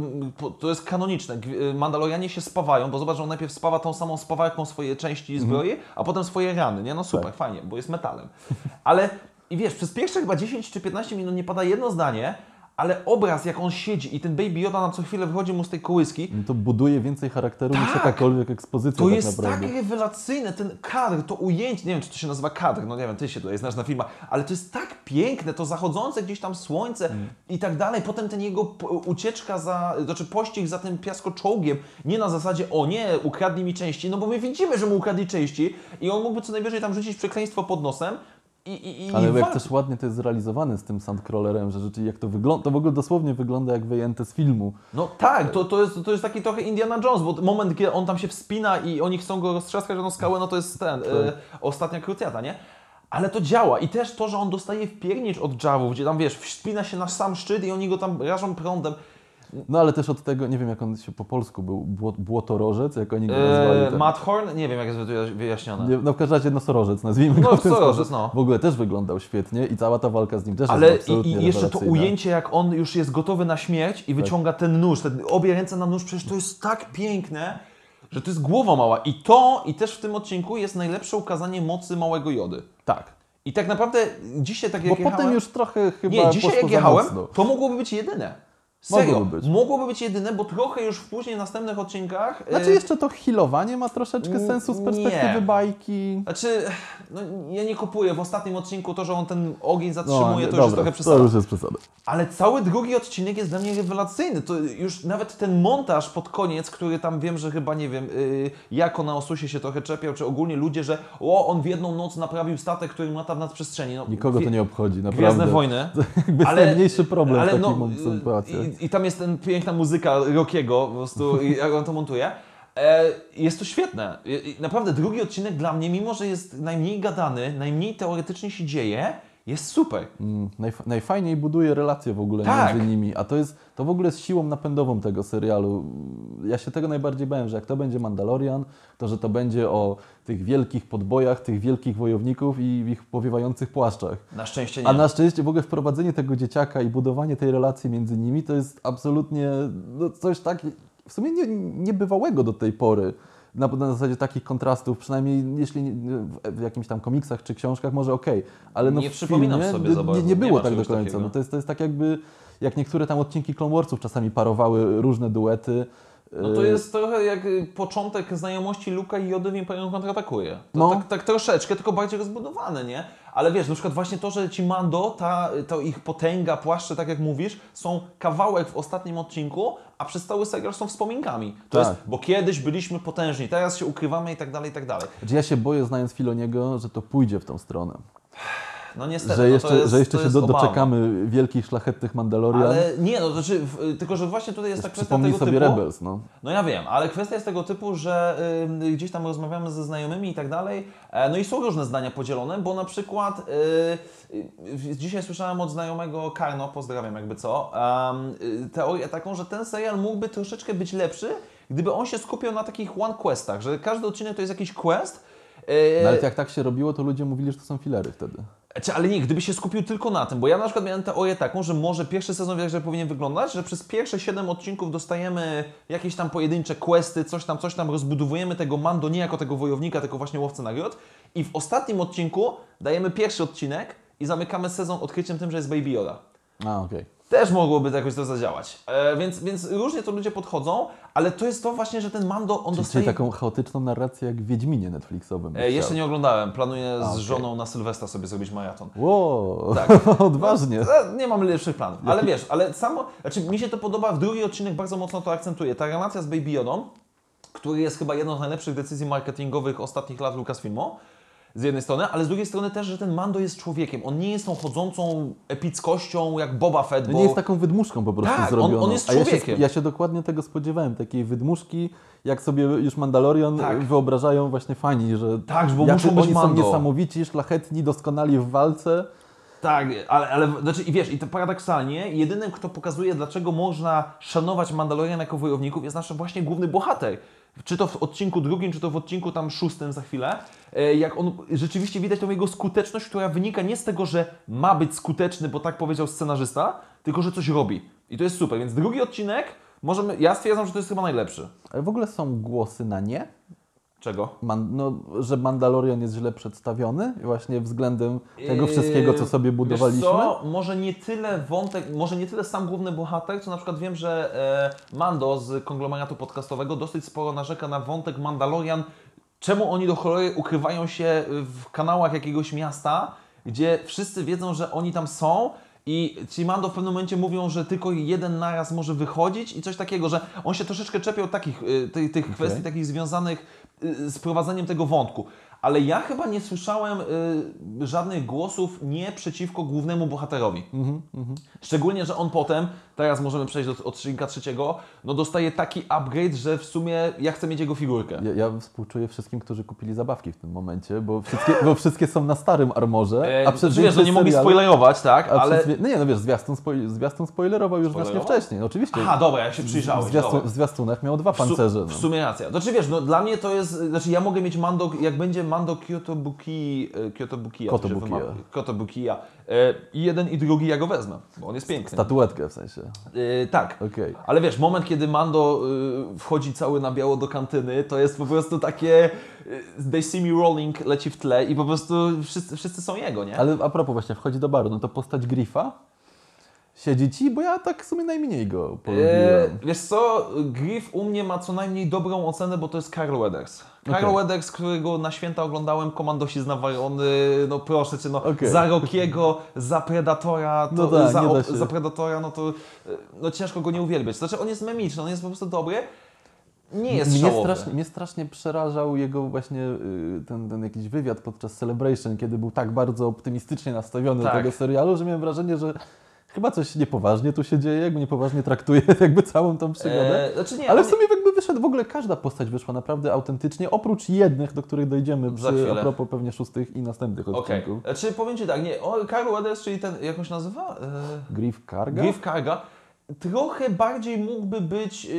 to jest kanoniczne. Y, Mandalorianie się spawają, bo zobacz, że on najpierw spawa tą samą spawarką swoje części zbroi, a potem swoje rany, nie? No super, Tak. fajnie, bo jest metalem. Ale i wiesz, przez pierwsze chyba 10 czy 15 minut nie pada jedno zdanie, ale obraz, jak on siedzi i ten Baby Yoda na co chwilę wychodzi mu z tej kołyski, No to buduje więcej charakteru niż Tak. jakakolwiek ekspozycja to tak jest naprawdę. tak rewelacyjne, ten kadr, to ujęcie, nie wiem czy to się nazywa kadr, no nie wiem, ty się tutaj znasz na filmach, ale to jest tak piękne, to zachodzące gdzieś tam słońce Mm. i tak dalej, potem ten jego ucieczka za, znaczy pościg za tym piaskoczołgiem, nie na zasadzie, o nie, ukradli mi części, no bo my widzimy, że mu ukradli części i on mógłby co najwyżej tam rzucić przekleństwo pod nosem i, i, i Ale jak też ładnie to jest zrealizowane z tym sandcrawlerem, że rzeczywiście jak to wygląda, to w ogóle dosłownie wygląda jak wyjęte z filmu. No tak, to, to, jest, to jest taki trochę Indiana Jones, bo moment, kiedy on tam się wspina i oni chcą go roztrzaskać na skałę, no to jest ten, Tak. e, ostatnia krucjata, nie? Ale to działa i też to, że on dostaje w piernicz od Javów, gdzie tam wiesz, wspina się na sam szczyt i oni go tam rażą prądem. No ale też od tego, nie wiem jak on się po polsku był, bło, błotorożec, jak oni go nazwali. E, ten- Matt Horn, nie wiem jak jest wyja- wyjaśnione. Nie, no w każdym razie nosorożec, nazwijmy No, go ten nosorożec, no. W ogóle też wyglądał świetnie i cała ta walka z nim też Ale jest i, absolutnie i jeszcze to ujęcie, jak on już jest gotowy na śmierć i wyciąga ten nóż, te obie ręce na nóż, przecież to jest tak piękne, że to jest głowa mała. I to, i też w tym odcinku jest najlepsze ukazanie mocy małego jody. Tak. I tak naprawdę dzisiaj tak Bo jak potem jechałem, już trochę chyba Nie, dzisiaj jak jechałem, mocno. to mogłoby być jedyne. Serio, Mogłoby być. mogłoby być jedyne, bo trochę już w później następnych odcinkach... Znaczy e, jeszcze to healowanie ma troszeczkę sensu z nie. perspektywy bajki. Znaczy, no, ja nie kupuję w ostatnim odcinku to, że on ten ogień zatrzymuje, No, nie, to już jest dobra, trochę to już jest przesada. Ale cały drugi odcinek jest dla mnie rewelacyjny. To już nawet ten montaż pod koniec, który tam wiem, że chyba nie wiem, yy, jako na Osusie się trochę czepiał, czy ogólnie ludzie, że o, on w jedną noc naprawił statek, który lata w nadprzestrzeni. No, Nikogo to nie obchodzi, naprawdę. Gwiezdne wojny. Jakby jest najmniejszy problem w takich sytuacjach. no, i, I tam jest ten piękna muzyka Rockiego, po prostu, jak on to montuje. E, jest to świetne. Naprawdę drugi odcinek dla mnie, mimo że jest najmniej gadany, najmniej teoretycznie się dzieje, jest super. Mm, najf- najfajniej buduje relacje w ogóle Tak. między nimi, a to jest, to w ogóle jest siłą napędową tego serialu. Ja się tego najbardziej bałem, że jak to będzie Mandalorian, to że to będzie o tych wielkich podbojach, tych wielkich wojowników i w ich powiewających płaszczach. Na szczęście nie. A na szczęście w ogóle wprowadzenie tego dzieciaka i budowanie tej relacji między nimi to jest absolutnie no, coś tak w sumie nie, niebywałego do tej pory. Na, na zasadzie takich kontrastów, przynajmniej jeśli nie- w, jakimś tam komiksach czy książkach może okej, ale no Nie w przypominam filmie sobie nie, za nie, bardzo. nie Nie było ma tak do końca. takiego. No to, jest, to jest tak jakby, jak niektóre tam odcinki Clone Warsów czasami parowały różne duety. No to E, jest trochę jak y, początek znajomości Luka i Jody w Imperium kontratakuje. To No. tak, tak troszeczkę, tylko bardziej rozbudowane, nie? Ale wiesz, na przykład właśnie to, że ci Mando, ta, to ich potęga, płaszcze, tak jak mówisz, są kawałek w ostatnim odcinku, a przez cały serial są wspominkami. To Tak. jest, bo kiedyś byliśmy potężni, teraz się ukrywamy i tak dalej, i tak dalej. Znaczy ja się boję, znając Filoniego, że to pójdzie w tą stronę. No niestety, Że no jeszcze, to jest, że jeszcze się do, doczekamy wielkich, szlachetnych Mandalorian. Ale nie, no to znaczy, tylko że właśnie tutaj jest ta kwestia tego sobie typu... Rebels, no. No ja wiem, ale kwestia jest tego typu, że y, gdzieś tam rozmawiamy ze znajomymi i tak dalej, e, no i są różne zdania podzielone, bo na przykład y, y, dzisiaj słyszałem od znajomego Karno, pozdrawiam jakby co, y, teorię taką, że ten serial mógłby troszeczkę być lepszy, gdyby on się skupiał na takich one questach, że każdy odcinek to jest jakiś quest, y, No, ale jak tak się robiło, to ludzie mówili, że to są filery wtedy. Ale nie, gdyby się skupił tylko na tym, bo ja na przykład miałem teorię taką, że może pierwszy sezon wiesz, że powinien wyglądać, że przez pierwsze 7 odcinków dostajemy jakieś tam pojedyncze questy, coś tam, coś tam, rozbudowujemy tego Mando nie jako tego wojownika, tylko właśnie łowcę nagród i w ostatnim odcinku dajemy pierwszy odcinek i zamykamy sezon odkryciem tym, że jest Baby Yoda. A, okej. Też mogłoby jakoś to zadziałać. E, więc, więc różnie to ludzie podchodzą, ale to jest to właśnie, że ten Mando, on Czyli, dostaje... taką chaotyczną narrację jak w Wiedźminie Netflixowym. E, jeszcze nie oglądałem, planuję z A, okej. żoną na Sylwestra sobie zrobić maraton. Wow, Tak. odważnie. E, Nie mam lepszych planów, ale wiesz, ale samo, znaczy mi się to podoba, w drugi odcinek bardzo mocno to akcentuje. Ta relacja z Baby Yodą, który jest chyba jedną z najlepszych decyzji marketingowych ostatnich lat Lucasfilmu, z jednej strony, ale z drugiej strony też, że ten Mando jest człowiekiem. On nie jest tą chodzącą epickością jak Boba Fett, No bo... nie jest taką wydmuszką po prostu Tak, on- zrobioną. on jest A ja się, człowiekiem. ja się dokładnie tego spodziewałem, takiej wydmuszki, jak sobie już Mandalorian Tak. wyobrażają właśnie fani, że Tak, bo muszą być oni są Mando. niesamowici, szlachetni, doskonali w walce. Tak, ale, ale znaczy, i wiesz, i to paradoksalnie, jedynym, kto pokazuje, dlaczego można szanować Mandalorian jako wojowników, jest nasz właśnie główny bohater. Czy to w odcinku drugim, czy to w odcinku tam szóstym za chwilę. E, Jak on rzeczywiście widać tą jego skuteczność, która wynika nie z tego, że ma być skuteczny, bo tak powiedział scenarzysta, tylko że coś robi. I to jest super. Więc drugi odcinek, możemy, ja stwierdzam, że to jest chyba najlepszy. Ale w ogóle są głosy na nie? Czego? Man, no, że Mandalorian jest źle przedstawiony właśnie względem tego wszystkiego, co sobie Yy, budowaliśmy. Wiesz co? Może nie tyle wątek, może nie tyle sam główny bohater, co na przykład wiem, że e, Mando z konglomeratu podcastowego dosyć sporo narzeka na wątek Mandalorian. Czemu oni do cholery ukrywają się w kanałach jakiegoś miasta, gdzie wszyscy wiedzą, że oni tam są i ci Mando w pewnym momencie mówią, że tylko jeden naraz może wychodzić i coś takiego, że on się troszeczkę czepiał takich, y, tych, tych kwestii takich związanych z prowadzeniem tego wątku. Ale ja chyba nie słyszałem y, żadnych głosów nie przeciwko głównemu bohaterowi. Szczególnie, że on potem, teraz możemy przejść do odcinka trzeciego, no dostaje taki upgrade, że w sumie ja chcę mieć jego figurkę. Ja, ja współczuję wszystkim, którzy kupili zabawki w tym momencie, bo wszystkie, bo wszystkie są na starym armorze, E, a przez czy wiesz, że nie mogli spoilerować, tak? Ale... no nie, no wiesz, zwiastun, spoj, zwiastun spoilerował już znacznie wcześniej, no oczywiście. Aha, dobra, ja się w, przyjrzałem. zwiastun, w zwiastunach miał dwa W, pancerze. w No. sumie racja. Znaczy wiesz, no dla mnie to jest, znaczy ja mogę mieć Mando, jak będzie Mando Kyotobuki, e, Kyotobukiya, to się Kotobukiya. wymawia. Kotobukiya. E, I jeden i drugi ja go wezmę, bo on jest piękny. Statuetkę w sensie. E, tak. Okej. Ale wiesz, moment, kiedy Mando y, wchodzi cały na biało do kantyny, to jest po prostu takie y, They See Me Rolling leci w tle i po prostu wszyscy, wszyscy są jego, nie? Ale a propos właśnie, wchodzi do baru, no to postać Griffa siedzi ci, bo ja tak w sumie najmniej go polubiłem. E, wiesz co, Griff u mnie ma co najmniej dobrą ocenę, bo to jest Carl Weathers. Carl Okej. Weathers, którego na święta oglądałem, Komandosi z Nawarony, no proszę Cię, no Okej. za Rockiego, za Predatora, to, No tak, za, się. za Predatora, no to e, no ciężko go nie uwielbiać. Znaczy on jest memiczny, on jest po prostu dobry, nie jest mnie, strasznie, mnie strasznie przerażał jego właśnie y, ten, ten jakiś wywiad podczas Celebration, kiedy był tak bardzo optymistycznie nastawiony Tak. do tego serialu, że miałem wrażenie, że chyba coś niepoważnie tu się dzieje, jakby niepoważnie traktuje jakby całą tą przygodę. E, znaczy nie, Ale w sumie jakby wyszedł w ogóle, każda postać wyszła naprawdę autentycznie, oprócz jednych, do których dojdziemy przy, a propos pewnie szóstych i następnych odcinków. Czy powiem Ci tak, nie, o, Carl Weathers, czyli ten, jak on się nazywa? E, Griff Karga? Griff Karga, trochę bardziej mógłby być yy,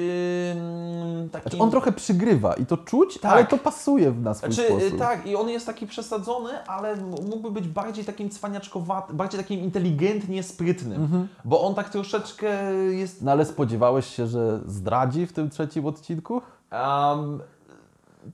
taki... Znaczy, on trochę przygrywa i to czuć, Tak. ale to pasuje na swój Znaczy, y, sposób. tak, i on jest taki przesadzony, ale mógłby być bardziej takim cwaniaczkowatym, bardziej takim inteligentnie sprytnym, Mhm. bo on tak troszeczkę jest... No ale spodziewałeś się, że zdradzi w tym trzecim odcinku? Um,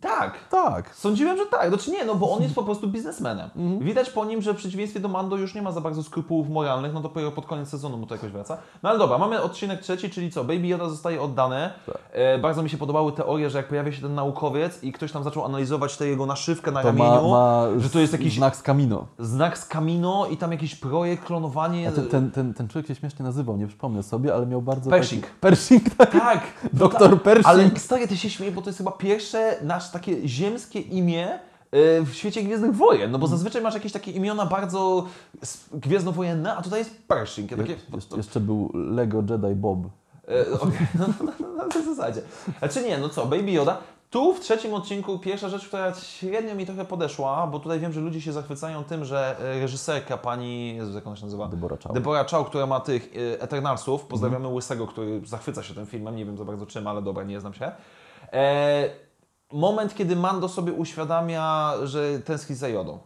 tak. Tak. Sądziłem, że tak. Znaczy nie, no bo on jest po prostu biznesmenem. Mhm. Widać po nim, że w przeciwieństwie do Mando już nie ma za bardzo skrupułów moralnych, no dopiero pod koniec sezonu mu to jakoś wraca. No ale dobra, mamy odcinek trzeci, czyli co? Baby Yoda zostaje oddany. Tak. E, bardzo mi się podobały teorie, że jak pojawia się ten naukowiec i ktoś tam zaczął analizować tę jego naszywkę na To ramieniu, ma, ma że to jest jakiś znak z Kamino. znak z Kamino i tam jakiś projekt, klonowanie. A ten, ten, ten, ten człowiek się śmiesznie nazywał, nie przypomnę sobie, ale miał bardzo Pershing. Taki... Pershing, tak. Tak! Doktor tak. Pershing. Ale stary, ty się śmiejesz, bo to jest chyba pierwsze nasze takie ziemskie imię e, w świecie Gwiezdnych Wojen, no bo zazwyczaj masz jakieś takie imiona bardzo gwiezdnowojenne, a tutaj jest Pershing. Ja takie, Je, jeszcze, był Lego Jedi Bob. e, okej, no, no, no, na tej zasadzie. Znaczy nie, no co, Baby Yoda. Tu w trzecim odcinku pierwsza rzecz, która średnio mi trochę podeszła, bo tutaj wiem, że ludzie się zachwycają tym, że e, reżyserka pani, Jezu, jak ona się nazywa? Deborah Chow. Deborah Chow, która ma tych e, Eternalsów, pozdrawiamy Mhm. Łysego, który zachwyca się tym filmem, nie wiem za bardzo czym, ale dobra, nie znam się. E, moment, kiedy Mando sobie uświadamia, że tęskni za Jodą.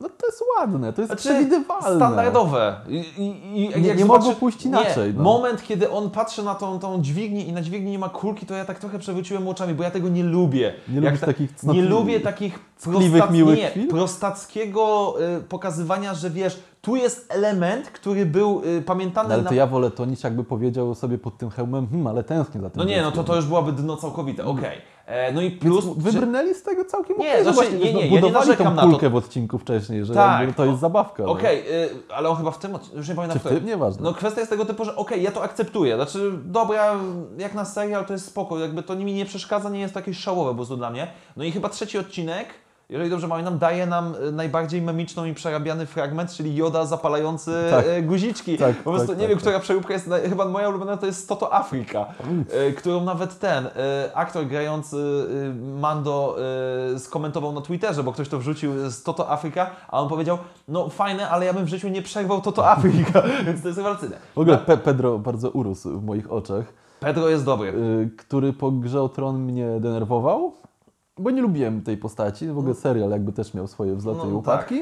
No to jest ładne, to jest Znaczy, przewidywalne. Standardowe. I, i, i Nie- nie mogło pójść inaczej, Nie. no. Moment, kiedy on patrzy na tą, tą dźwignię i na dźwigni nie ma kulki, to ja tak trochę przewróciłem oczami, bo ja tego nie lubię. Nie lubisz takich Nie cnotliwych- lubię takich ckliwych, miłych nie, prostackiego y, pokazywania, że wiesz, tu jest element, który był y, pamiętany No, ale na to ja wolę to niż jakby powiedział sobie pod tym hełmem, hmm, ale tęsknię za tym No nie, no to to już byłaby dno całkowite, okej. E, No i plus... Plus wybrnęli z tego całkiem Nie, że znaczy, właśnie nie, nie, ja nie budowali tą na kulkę w odcinku wcześniej, że Tak. to jest zabawka. Okej, y, ale on chyba w tym odcinku, już nie pamiętam Czy w tym? Nieważne. No kwestia jest tego typu, że okej, ja to akceptuję. Znaczy, dobra, jak na serial to jest spoko, jakby to mi nie przeszkadza, nie jest to jakieś szałowe po prostu dla mnie. No i chyba trzeci odcinek, jeżeli dobrze pamiętam, daje nam y, najbardziej memiczną i przerabiany fragment, czyli Joda zapalający Tak. e, guziczki. Tak, po prostu tak, nie tak, wiem, tak. która przeróbka jest, chyba moja ulubiona to jest Toto Afryka, e, którą nawet ten e, aktor grający e, Mando e, skomentował na Twitterze, bo ktoś to wrzucił z Toto Afryka, a on powiedział, no fajne, ale ja bym w życiu nie przerwał Toto Afryka, więc to jest rewelacyjne. W ogóle Pe Pedro bardzo urósł w moich oczach, Pedro jest dobry. y, który po grze o Tron mnie denerwował, bo nie lubiłem tej postaci. W ogóle serial jakby też miał swoje wzloty No, i upadki.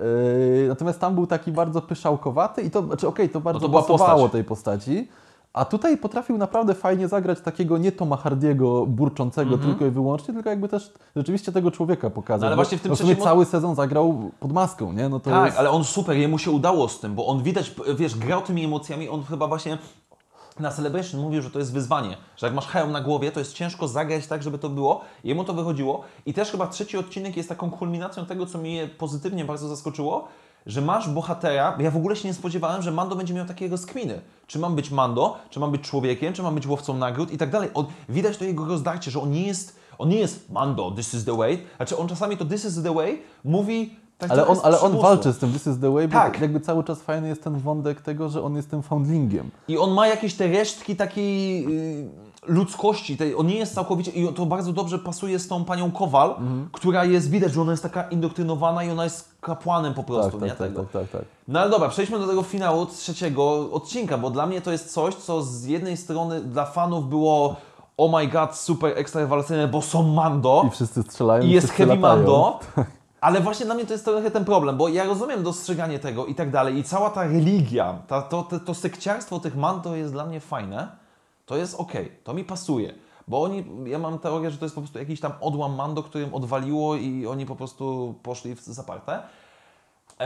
Y, natomiast tam był taki bardzo pyszałkowaty i to, znaczy okej, to bardzo to była pasowało postać. tej postaci. A tutaj potrafił naprawdę fajnie zagrać takiego nie Toma Hardiego burczącego tylko i wyłącznie, tylko jakby też rzeczywiście tego człowieka pokazał. No ale właśnie w tym sumie trzecim- cały sezon zagrał pod maską, nie? No to Tak, jest... ale on super, jemu się udało z tym, bo on widać, wiesz, grał tymi emocjami, on chyba właśnie na Celebration mówił, że to jest wyzwanie, że jak masz hełm na głowie, to jest ciężko zagrać tak, żeby to było. Jemu to wychodziło i też chyba trzeci odcinek jest taką kulminacją tego, co mnie pozytywnie bardzo zaskoczyło, że masz bohatera, ja w ogóle się nie spodziewałem, że Mando będzie miał takiego skminy. Czy mam być Mando, czy mam być człowiekiem, czy mam być łowcą nagród i tak dalej. On, widać to jego rozdarcie, że on nie jest, on nie jest Mando, this is the way, znaczy on czasami to this is the way mówi tak Ale on, ale on walczy z tym This is the way, bo Tak. jakby cały czas fajny jest ten wątek tego, że on jest tym foundlingiem. I on ma jakieś te resztki takiej y, ludzkości, tej, on nie jest całkowicie, i to bardzo dobrze pasuje z tą panią Kowal, Mhm. która jest, widać, że ona jest taka indoktrynowana i ona jest kapłanem po prostu, Tak, nie? tak, tak, tak, tak, tak. No ale dobra, przejdźmy do tego finału trzeciego odcinka, bo dla mnie to jest coś, co z jednej strony dla fanów było oh my god, super ekstra rewelacyjne, bo są Mando I wszyscy strzelają. i jest Heavy latają. Mando, ale właśnie dla mnie to jest trochę ten problem, bo ja rozumiem dostrzeganie tego i tak dalej i cała ta religia, ta, to, to, to sekciarstwo tych Mando jest dla mnie fajne, to jest okej, to mi pasuje. Bo oni, ja mam teorię, że to jest po prostu jakiś tam odłam Mando, którym odwaliło i oni po prostu poszli w zaparte.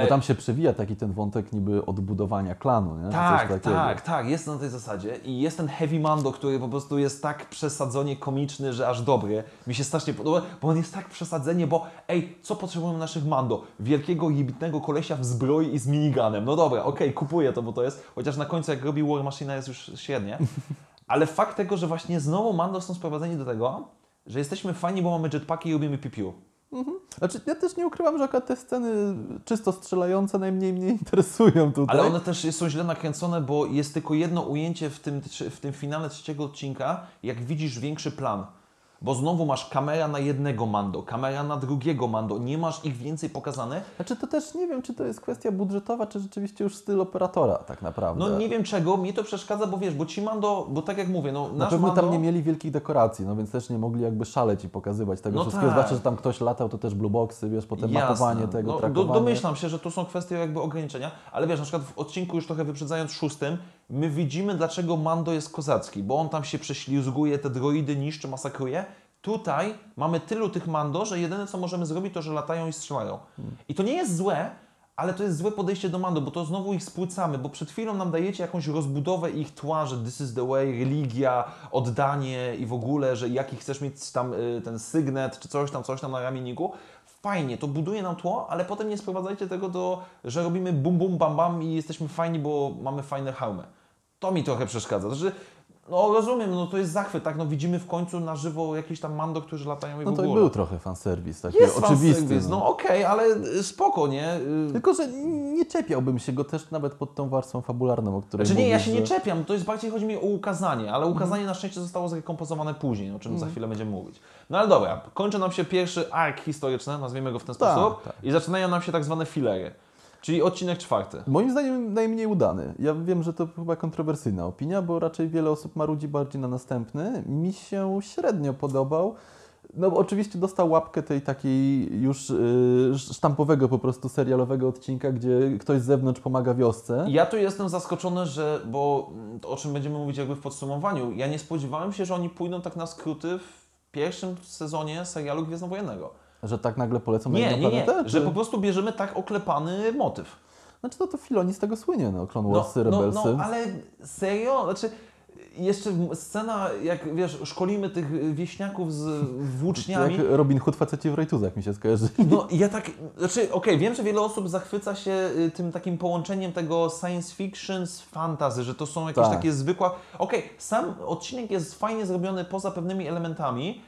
Bo tam się przewija taki ten wątek niby odbudowania klanu, nie? Tak, tak, tak, jest na tej zasadzie i jest ten Heavy Mando, który po prostu jest tak przesadzonie komiczny, że aż dobry. Mi się strasznie podoba, bo on jest tak przesadzenie, bo ej, co potrzebujemy naszych Mando? Wielkiego, jebitnego kolesia w zbroi i z miniganem. No dobra, okej, kupuję to, bo to jest, chociaż na końcu jak robi War Machine jest już średnie. Ale fakt tego, że właśnie znowu Mando są sprowadzeni do tego, że jesteśmy fajni, bo mamy jetpacki i robimy pipiu. Znaczy, ja też nie ukrywam, że te sceny czysto strzelające najmniej mnie interesują tutaj. Ale one też są źle nakręcone, bo jest tylko jedno ujęcie w tym, w tym finale trzeciego odcinka, jak widzisz większy plan. Bo znowu masz kamera na jednego Mando, kamera na drugiego Mando, nie masz ich więcej pokazane. Znaczy, to też nie wiem, czy to jest kwestia budżetowa, czy rzeczywiście już styl operatora tak naprawdę. No nie wiem czego, mnie to przeszkadza, bo wiesz, bo ci Mando, bo tak jak mówię, no Na nasz pewno Mando... tam nie mieli wielkich dekoracji, no więc też nie mogli jakby szaleć i pokazywać tego No wszystkiego. tak. Zwłaszcza, że tam ktoś latał, to też blueboxy, wiesz, potem mapowanie tego, no, do, domyślam się, że to są kwestie jakby ograniczenia, ale wiesz, na przykład w odcinku już trochę wyprzedzając szóstym, my widzimy dlaczego Mando jest kozacki, bo on tam się prześlizguje, te droidy niszczy, masakruje. Tutaj mamy tylu tych Mando, że jedyne co możemy zrobić to, że latają i strzelają. I to nie jest złe, ale to jest złe podejście do Mando, bo to znowu ich spłycamy, bo przed chwilą nam dajecie jakąś rozbudowę ich tła, że this is the way, religia, oddanie i w ogóle, że jaki chcesz mieć tam y, ten sygnet, czy coś tam, coś tam na ramienniku. Fajnie, to buduje nam tło, ale potem nie sprowadzajcie tego do, że robimy bum bum bam bam i jesteśmy fajni, bo mamy fajne hełmy. To mi trochę przeszkadza. Znaczy, no rozumiem, no to jest zachwyt, tak? No widzimy w końcu na żywo jakieś tam mando, którzy latają i No w to ogóle. był trochę fanserwis, taki Jest oczywisty. fanserwis, no okej, ale y, spoko, nie? Y, Tylko, że nie czepiałbym się go też nawet pod tą warstwą fabularną, o której Znaczy nie, ja się nie że- czepiam, to jest bardziej chodzi mi o ukazanie, ale ukazanie na szczęście zostało zrekompozowane później, o czym za chwilę będziemy mówić. No ale dobra, kończy nam się pierwszy ark historyczny, nazwijmy go w ten Tak, sposób, tak. i zaczynają nam się tak zwane filery, czyli odcinek czwarty. Moim zdaniem najmniej udany. Ja wiem, że to chyba kontrowersyjna opinia, bo raczej wiele osób marudzi bardziej na następny. Mi się średnio podobał. No oczywiście dostał łapkę tej takiej już y, sztampowego po prostu serialowego odcinka, gdzie ktoś z zewnątrz pomaga wiosce. Ja tu jestem zaskoczony, że, bo mm, o czym będziemy mówić jakby w podsumowaniu, ja nie spodziewałem się, że oni pójdą tak na skróty w pierwszym sezonie serialu Gwiezdnowojennego. Że tak nagle polecą na Nie, nie, nie, planetę? że po prostu bierzemy tak oklepany motyw. Znaczy to, to Filoni z tego słynie, no. Clone No, Warsy, no, Rebelsy. no, ale serio? Znaczy, jeszcze scena, jak wiesz, szkolimy tych wieśniaków z włóczniami. Jak Robin Hood faceci w rajtuzach mi się skojarzy. No ja tak, znaczy okej, wiem, że wiele osób zachwyca się y, tym takim połączeniem tego science fiction z fantasy, że to są jakieś Tak. takie zwykłe... Okej, sam odcinek jest fajnie zrobiony poza pewnymi elementami,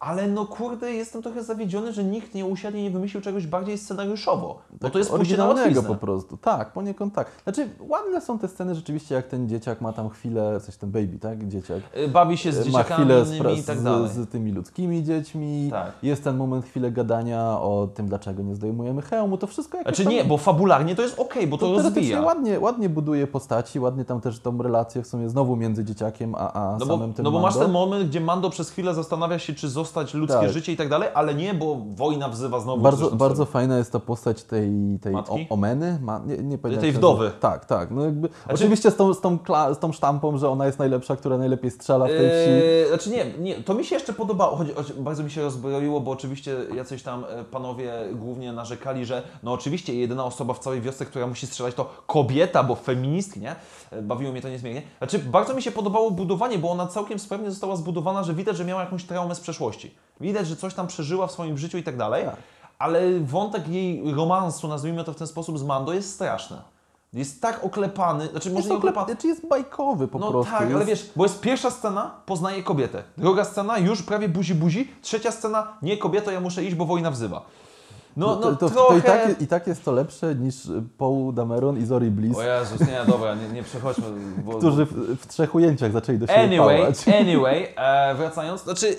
ale no kurde, jestem trochę zawiedziony, że nikt nie usiadł i nie wymyślił czegoś bardziej scenariuszowo, bo to jest Tak, oryginalnego po prostu. Tak, poniekąd tak. Znaczy, ładne są te sceny rzeczywiście, jak ten dzieciak ma tam chwilę, coś ten baby, tak? Dzieciak. Y, Bawi się z ma dzieciakami chwilę z, i tak dalej. z, z tymi ludzkimi dziećmi. Tak. Jest ten moment, chwilę gadania o tym, dlaczego nie zdejmujemy hełmu. To wszystko jakoś Znaczy tam- nie, bo fabularnie to jest okej, bo to, teoretycznie rozwija. ładnie, ładnie buduje postaci, ładnie tam też tą relację w sumie znowu między dzieciakiem a, a No bo, samym tym no bo masz Mando. ten moment, gdzie Mando przez chwilę zastanawia się, czy zostać ludzkie Tak. życie i tak dalej, ale nie, bo wojna wzywa znowu. Bardzo, bardzo sobie. fajna jest ta postać tej, tej Matki? Omeny, Ma, nie, nie Tej się wdowy. Tak, tak. No jakby, Znaczy- Oczywiście z tą, z, tą kla, z tą sztampą, że ona jest najlepsza, która najlepiej strzela w tej wsi. Eee, znaczy nie, nie, to mi się jeszcze podobało, choć, choć bardzo mi się rozbroiło, bo oczywiście jacyś tam e, panowie głównie narzekali, że no oczywiście jedyna osoba w całej wiosce, która musi strzelać to kobieta, bo feministki, nie? Bawiło mnie to niezmiernie. Znaczy bardzo mi się podobało budowanie, bo ona całkiem sprawnie została zbudowana, że widać, że miała jakąś traumę z przeszłości. Widać, że coś tam przeżyła w swoim życiu i tak dalej, Tak. ale wątek jej romansu, nazwijmy to w ten sposób, z Mando jest straszny. Jest tak oklepany, znaczy może Jest, nie oklepany, znaczy jest bajkowy po no prostu. tak, ale jest... wiesz, bo jest pierwsza scena, poznaje kobietę. Druga scena, już prawie buzi buzi. Trzecia scena, nie kobieto, ja muszę iść, bo wojna wzywa. No, no, to, to, trochę... to i, tak, i tak jest to lepsze niż Paul Dameron i Zori Bliss, O Jezus, nie, dobra, nie, nie przechodźmy. Bo, którzy w, w trzech ujęciach zaczęli do siebie Anyway, pałać. anyway, e, wracając, znaczy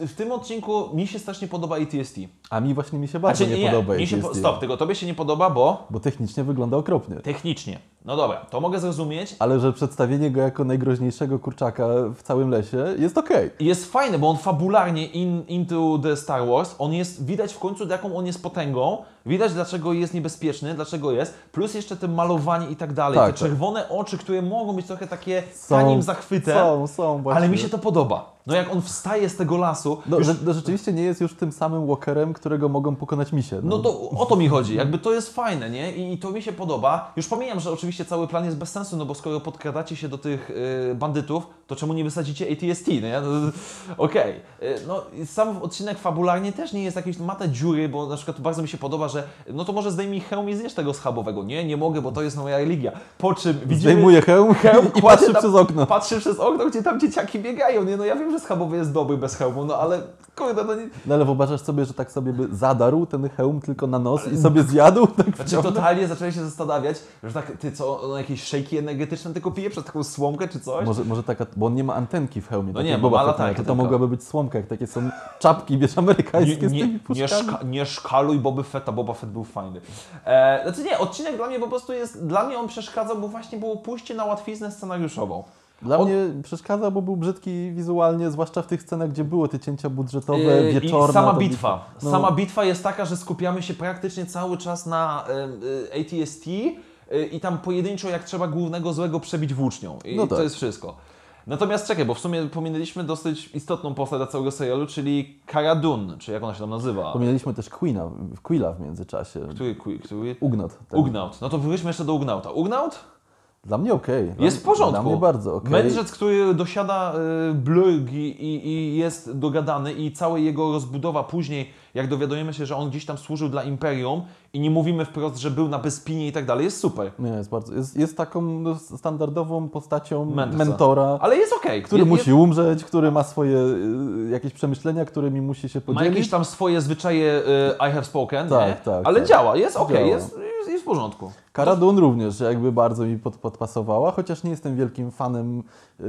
yy, w tym odcinku mi się strasznie podoba ATST. A mi właśnie mi się bardzo Znaczy, nie, podoba mi się po, AT&T, Stop, tylko tobie się nie podoba, bo Bo technicznie wygląda okropnie. technicznie. No dobra, to mogę zrozumieć. Ale że przedstawienie go jako najgroźniejszego kurczaka w całym lesie jest okej. I Jest fajny, bo on fabularnie in, into the Star Wars, on jest, widać w końcu jaką on jest potęgą, widać dlaczego jest niebezpieczny, dlaczego jest, plus jeszcze te malowanie i tak dalej, Tak, te tak. czerwone oczy, które mogą być trochę takie tanim zachwytem, Są, są właśnie. ale mi się to podoba. No jak on wstaje z tego lasu, No, już, że, no rzeczywiście nie jest już tym samym walkerem, którego mogą pokonać misie. no to o to mi chodzi, jakby to jest fajne, nie? I, I to mi się podoba. Już pomijam, że oczywiście cały plan jest bez sensu, no bo skoro podkradacie się do tych y, bandytów, to czemu nie wysadzicie ATST, nie? No, Okej. Y, No sam odcinek fabularnie też nie jest jakiś, ma te dziury, bo na przykład bardzo mi się podoba, że no to może zdejmij hełm i zjesz tego schabowego. Nie, nie mogę, bo to jest moja religia. Po czym widzimy... Zdejmuje hełm, Hełm i patrzy tam- przez okno. Patrzy przez okno, gdzie tam dzieciaki biegają, nie? No ja wiem, że schabowy jest dobry bez hełmu, no ale kurde, no nie... No ale wyobrażasz sobie, że tak sobie by zadarł ten hełm tylko na nos i sobie zjadł? Tak Znaczy totalnie zacząłem się zastanawiać, że tak, ty co, on jakieś szejki energetyczne tylko pije przez taką słomkę czy coś? Może, może taka, bo on nie ma antenki w hełmie. No nie, bo ma latarkę to, to mogłaby być słomka, jak takie są czapki, wiesz, amerykańskie z nie, tymi nie, szka, nie szkaluj Boby Fetta, Boba Fett był fajny. E, znaczy nie, odcinek dla mnie po prostu jest, dla mnie on przeszkadzał, bo właśnie było pójście na łatwiznę scenariuszową. Dla On- mnie przeszkadzał, bo był brzydki wizualnie, zwłaszcza w tych scenach, gdzie były te cięcia budżetowe, Yy, wieczorne. I sama bitwa. No. Sama bitwa jest taka, że skupiamy się praktycznie cały czas na y, y, ATST y, i tam pojedynczo jak trzeba głównego złego przebić włócznią. I No tak. to jest wszystko. Natomiast czekaj, bo w sumie pominęliśmy dosyć istotną postać dla całego serialu, czyli Cara Dune, czy jak ona się tam nazywa. Pominęliśmy też Queena, Quilla w międzyczasie. Który, który? Ugnot. ten. Ugnaut. No to wróćmy jeszcze do Ugnauta. Ugnaut? Dla mnie okej. Dla- Jest w porządku. Dla mnie bardzo okej. Mędrzec, który dosiada y, blurg i, i, i jest dogadany i cała jego rozbudowa później, jak dowiadujemy się, że on gdzieś tam służył dla Imperium i nie mówimy wprost, że był na Bespinie i tak dalej, jest super. Nie, jest bardzo. Jest, jest taką no, standardową postacią Mędrca. mentora, Ale jest okej. który Je- musi umrzeć, który ma swoje y, jakieś przemyślenia, którymi musi się Ma podzielić. jakieś tam swoje zwyczaje y, I have spoken, Tak, nie? tak, ale tak. działa, jest okej, jest, jest, jest w porządku. Cara Dune również jakby bardzo mi pod, podpasowała, chociaż nie jestem wielkim fanem y,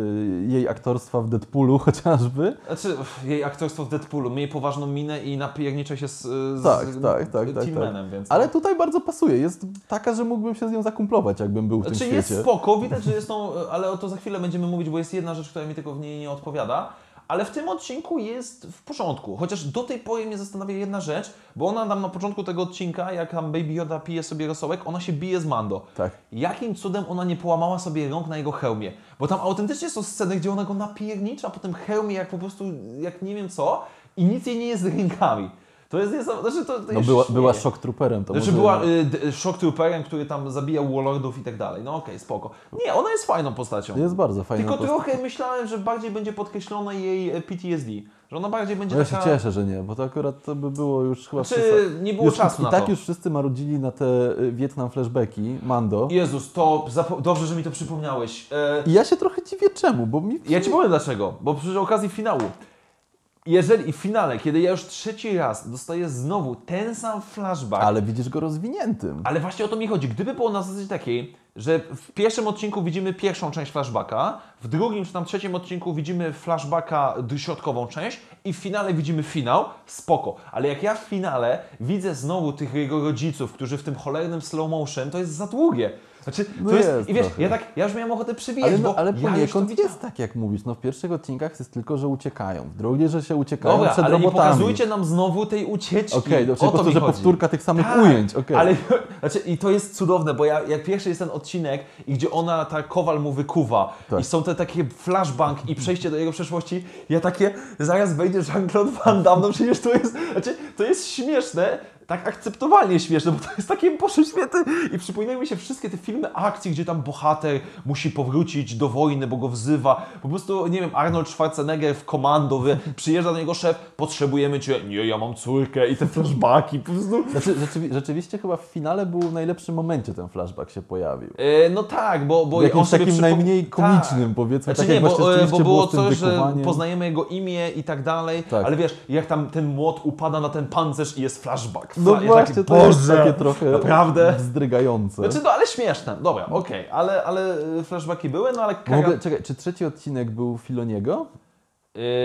jej aktorstwa w Deadpoolu chociażby. Znaczy, jej aktorstwo w Deadpoolu, miej poważną minę i napiernicza się z, z Tak, tak, tak, tak, tak. Manem, więc... Ale tutaj bardzo pasuje. Jest taka, że mógłbym się z nią zakumplować, jakbym był w tym Znaczy świecie. jest spoko, widać, że jest tą, ale o to za chwilę będziemy mówić, bo jest jedna rzecz, która mi tylko w niej nie odpowiada. Ale w tym odcinku jest w porządku. Chociaż do tej pory mnie zastanawia jedna rzecz, bo ona tam na początku tego odcinka, jak tam Baby Yoda pije sobie rosołek, ona się bije z Mando. Tak. Jakim cudem ona nie połamała sobie rąk na jego hełmie? Bo tam autentycznie są sceny, gdzie ona go napiernicza po tym hełmie, jak po prostu, jak nie wiem co, i nic jej nie jest z rękami. To jest niesamowite. Znaczy, to, to No była, była shock trooperem. To Znaczy może... była y, Shock Trooperem, który tam zabijał Warlordów i tak dalej. No okej, spoko. Nie, ona jest fajną postacią. Jest bardzo fajna Tylko postać. trochę myślałem, że bardziej będzie podkreślone jej e, PTSD. Że ona bardziej będzie No ja się taka... cieszę, że nie, bo to akurat to by było już chyba... Znaczy, przesa- nie było już, czasu I na tak to. już wszyscy marudzili na te y, Wietnam flashbacki, Mando. Jezus, to dobrze, że mi to przypomniałeś. E, I ja się trochę dziwię czemu, bo mi... ja Ci powiem dlaczego. Bo przy okazji finału. Jeżeli w finale, kiedy ja już trzeci raz dostaję znowu ten sam flashback, Ale widzisz go rozwiniętym. Ale właśnie o to mi chodzi. Gdyby było na zasadzie takiej, że w pierwszym odcinku widzimy pierwszą część flashbacka, w drugim czy tam trzecim odcinku widzimy flashbacka, środkową część i w finale widzimy finał, spoko. Ale jak ja w finale widzę znowu tych jego rodziców, którzy w tym cholernym slow motion, to jest za długie. Znaczy, to No jest, jest i wiesz, trochę. ja tak, ja już miałem ochotę przybijać, Ale, no, bo ale to poniekąd jest tak, jak mówisz. No, w pierwszych odcinkach jest tylko, że uciekają. W drugiej, że się uciekają Dobra, przed ale nie robotami. pokazujcie nam znowu tej ucieczki. Okej, O czyli po to mi że chodzi. powtórka tych samych Tak, ujęć. okej. Ale znaczy, i to jest cudowne, bo ja, jak pierwszy jest ten odcinek, i gdzie ona, ta Kowal mu wykuwa, Tak. i są te takie flashbang i przejście do jego przeszłości, ja takie, zaraz wejdzie Jean-Claude Van Damme, no przecież to jest, znaczy, to jest śmieszne, tak akceptowalnie śmieszne, bo to jest takie Boże święty i przypominają mi się wszystkie te filmy akcji, gdzie tam bohater musi powrócić do wojny, bo go wzywa. Po prostu, nie wiem, Arnold Schwarzenegger w komando, wie, przyjeżdża do niego szef, potrzebujemy cię, nie, ja mam córkę i te flashbacki, po prostu. Znaczy, rzeczywi- rzeczywiście chyba w finale był w najlepszym momencie ten flashback się pojawił. E, no tak, bo, bo jakimś on takim przypom- najmniej komicznym, tak. powiedzmy, Znaczy tak nie, bo, e, bo rzeczywiście było coś, że poznajemy jego imię i tak dalej, Tak. ale wiesz, jak tam ten młot upada na ten pancerz i jest flashback. No Fla- właśnie, taki, to jest Boże, takie trochę naprawdę? wzdrygające. Znaczy, no ale śmieszne, dobra, okej, ale, ale e, flashbacki były, no ale W Kara... ogóle, czekaj, czy trzeci odcinek był Filoniego?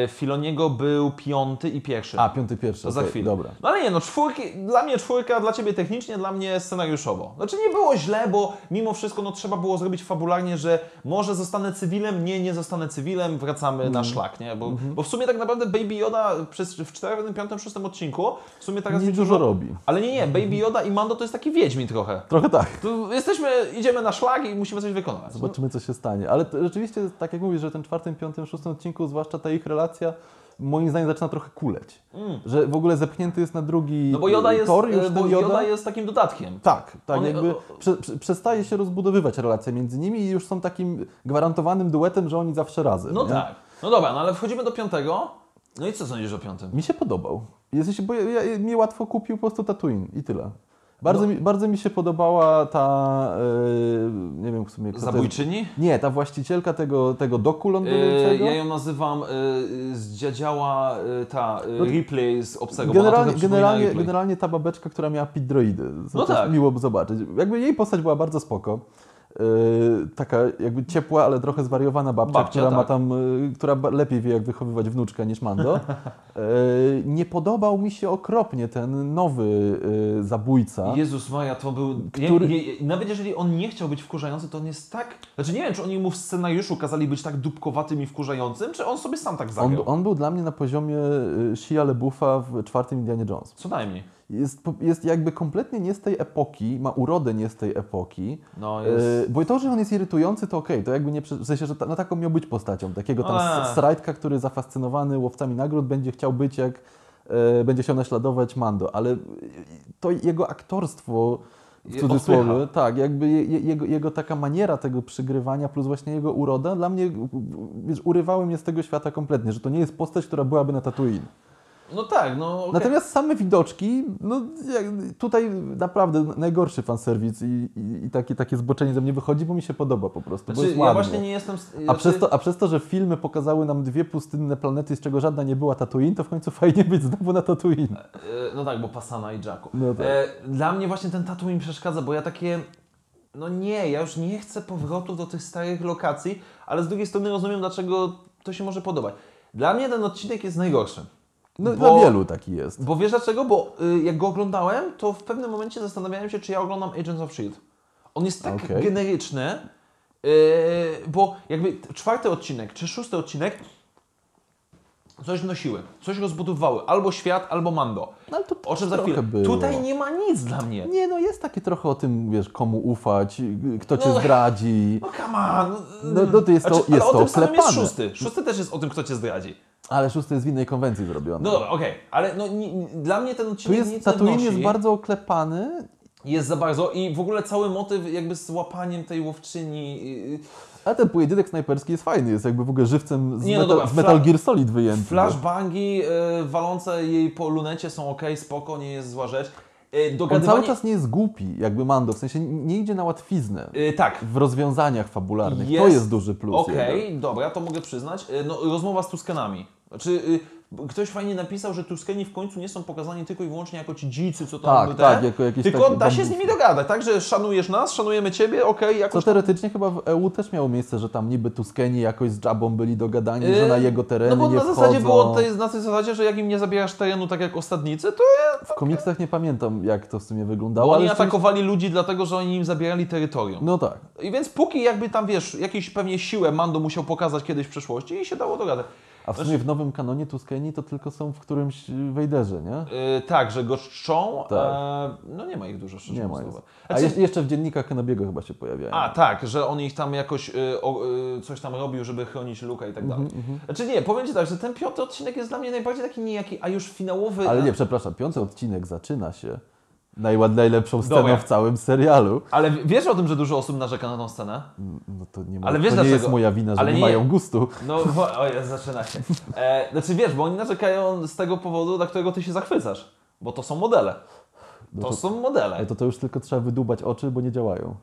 E, Filoniego był piąty i pierwszy. A, piąty pierwszy, To za okej, chwilę. dobra. No ale nie, no czwórki, dla mnie czwórka, dla Ciebie technicznie, dla mnie scenariuszowo. Znaczy nie było źle, bo mimo wszystko no, trzeba było zrobić fabularnie, że może zostanę cywilem, nie, nie zostanę cywilem, wracamy Mhm. na szlak, nie? Bo, bo w sumie tak naprawdę Baby Yoda przez, w czwartym, piątym, szóstym odcinku w sumie teraz Nie dużo robi. Ale nie, nie, Baby Yoda i Mando to jest taki wiedźmin trochę. Trochę tak. Tu jesteśmy, idziemy na szlak i musimy coś wykonać. Zobaczymy, co się stanie. Ale to, rzeczywiście, tak jak mówisz, że ten czwartym, piątym, szóstym odcinku, zwłaszcza ta ich relacja, moim zdaniem zaczyna trochę kuleć. Że w ogóle zepchnięty jest na drugi No bo Yoda jest, tor już e, bo jest takim dodatkiem. Tak, tak, On- jakby prze, prze, przestaje się rozbudowywać relacja między nimi i już są takim gwarantowanym duetem, że oni zawsze razem. No nie? tak. No dobra, no ale wchodzimy do piątego. No i co sądzisz o piątym? Mi się podobał. Jesteś, bo ja, ja, mi łatwo kupił po prostu Tatooine i tyle. Bardzo, No. mi, bardzo mi się podobała ta, e, nie wiem w sumie. Zabójczyni? Nie, ta właścicielka tego, tego doku E, lądującego. ja ją nazywam e, z dziadziała e, ta e, No, Ripley z Obcego, Generalnie, generalnie, generalnie ta babeczka, która miała pidroidy. Co No tak. Miło by zobaczyć. Jakby jej postać była bardzo spoko. Yy, taka jakby ciepła, ale trochę zwariowana babcia, Babcia, która ma tak. tam, yy, która lepiej wie jak wychowywać wnuczkę niż Mando. Yy, nie podobał mi się okropnie ten nowy zabójca. Jezus Maja, to był... Który- Je, je, nawet jeżeli on nie chciał być wkurzający, to on jest tak... Znaczy nie wiem, czy oni mu w scenariuszu kazali być tak dupkowatym i wkurzającym, czy on sobie sam tak On, zagrał. on był dla mnie na poziomie Shia LeBuffa w czwartym Indianie Jones. Co najmniej. Jest, jest jakby kompletnie nie z tej epoki, ma urodę nie z tej epoki. No jest... Yy, bo to, że on jest irytujący, to okej, to jakby nie, w sensie, że ta, no taką miał być postacią, takiego tam A. s- srajdka, który zafascynowany łowcami nagród będzie chciał być jak, e, będzie chciał naśladować Mando, ale to jego aktorstwo w cudzysłowie, odpycha. tak, jakby je- jego, jego taka maniera tego przygrywania plus właśnie jego uroda, dla mnie, wiesz, urywały mnie z tego świata kompletnie, że to nie jest postać, która byłaby na Tatooine. No tak, no okej. Natomiast same widoczki, no tutaj naprawdę najgorszy fanserwis i, i, i takie, takie zboczenie ze mnie wychodzi, bo mi się podoba po prostu, bo Znaczy, jest ja właśnie nie jestem... a, znaczy- przez to, a przez to, że filmy pokazały nam dwie pustynne planety, z czego żadna nie była Tatooine, to w końcu fajnie być znowu na Tatooine. E, No tak, bo Pasana i Jacku. No tak. E, dla mnie właśnie ten tatu mi przeszkadza, bo ja takie... No nie, ja już nie chcę powrotu do tych starych lokacji, ale z drugiej strony rozumiem, dlaczego to się może podobać. Dla mnie ten odcinek jest najgorszy. No Bo- dla wielu taki jest. Bo wiesz dlaczego? Bo y, jak go oglądałem, to w pewnym momencie zastanawiałem się, czy ja oglądam Agents of S.H.I.E.L.D. On jest tak Okej. generyczny, y, bo jakby czwarty odcinek czy szósty odcinek coś wnosiły, coś rozbudowywały, albo świat, albo Mando. No ale to O czym za chwilę. było. Tutaj nie ma nic dla mnie. Nie, no jest takie trochę o tym, wiesz, komu ufać, kto cię No. zdradzi. No come on. No, no to jest to- ale jest o to tym samym jest szósty. Szósty też jest o tym, kto cię zdradzi. Ale szósty jest w innej konwencji zrobiony. No dobra, okej, ale no, ni, ni, dla mnie ten tu odcinek jest, nic nie Tatooine jest bardzo oklepany, Jest za bardzo i w ogóle cały motyw jakby z łapaniem tej łowczyni. Ale ten pojedynek snajperski jest fajny, jest jakby w ogóle żywcem z, Nie, no metal, dobra, z Metal Gear Solid wyjęty. Flashbangi yy, walące jej po lunecie są ok, spoko, nie jest zła rzecz. Yy, On dogadywanie... cały czas nie jest głupi, jakby Mando, w sensie nie idzie na łatwiznę Yy, tak. w rozwiązaniach fabularnych. Jest- To jest duży plus. Okej, jego. dobra, to mogę przyznać. Yy, no, rozmowa z Tuskenami. Znaczy, yy, ktoś fajnie napisał, że Tuskeni w końcu nie są pokazani tylko i wyłącznie jako ci dzicy, co tam Tak, te, tak, jako jakieś Tylko takie da się z nimi dogadać, tak, że szanujesz nas, szanujemy ciebie, okej, Co jakoś tam teoretycznie chyba w EU też miało miejsce, że tam niby Tuskeni jakoś z Jabą byli dogadani, że Yy, na jego tereny No bo na wchodzą. zasadzie było tej, na tej zasadzie, że jak im nie zabierasz terenu tak jak ostatnicy, to W komiksach nie pamiętam, jak to w sumie bo wyglądało, oni ale rzeczywiście- atakowali ludzi dlatego, że oni im zabierali terytorium. No tak. I więc póki jakby tam, wiesz, jakąś pewnie siłę Mando musiał pokazać kiedyś w przeszłości i się dało dogadać. A w sumie w nowym kanonie Tuskeni to tylko są w którymś Wejderze, nie? Yy, tak, że go czczą, Tak. e, no nie ma ich dużo, szczerze Nie ma. mówiąc. A Znaczy- jeszcze, w dziennikach Kenobiego chyba się pojawiają. A, tak, że on ich tam jakoś y, o, y, coś tam robił, żeby chronić Luka i tak dalej. Mhm, Znaczy nie, powiem Ci tak, że ten piąty odcinek jest dla mnie najbardziej taki niejaki, a już finałowy... Ale nie, przepraszam, piąty odcinek zaczyna się najład, najlepszą sceną w całym serialu. Ale wiesz o tym, że dużo osób narzeka na tą scenę? No to nie, ma, Ale wiesz to nie jest moja wina, że nie nie- mają gustu. No, o jest, zaczyna się. E, znaczy wiesz, bo oni narzekają z tego powodu, dla którego ty się zachwycasz. Bo to są modele. No To to- są modele. To, to już tylko trzeba wydłubać oczy, bo nie działają.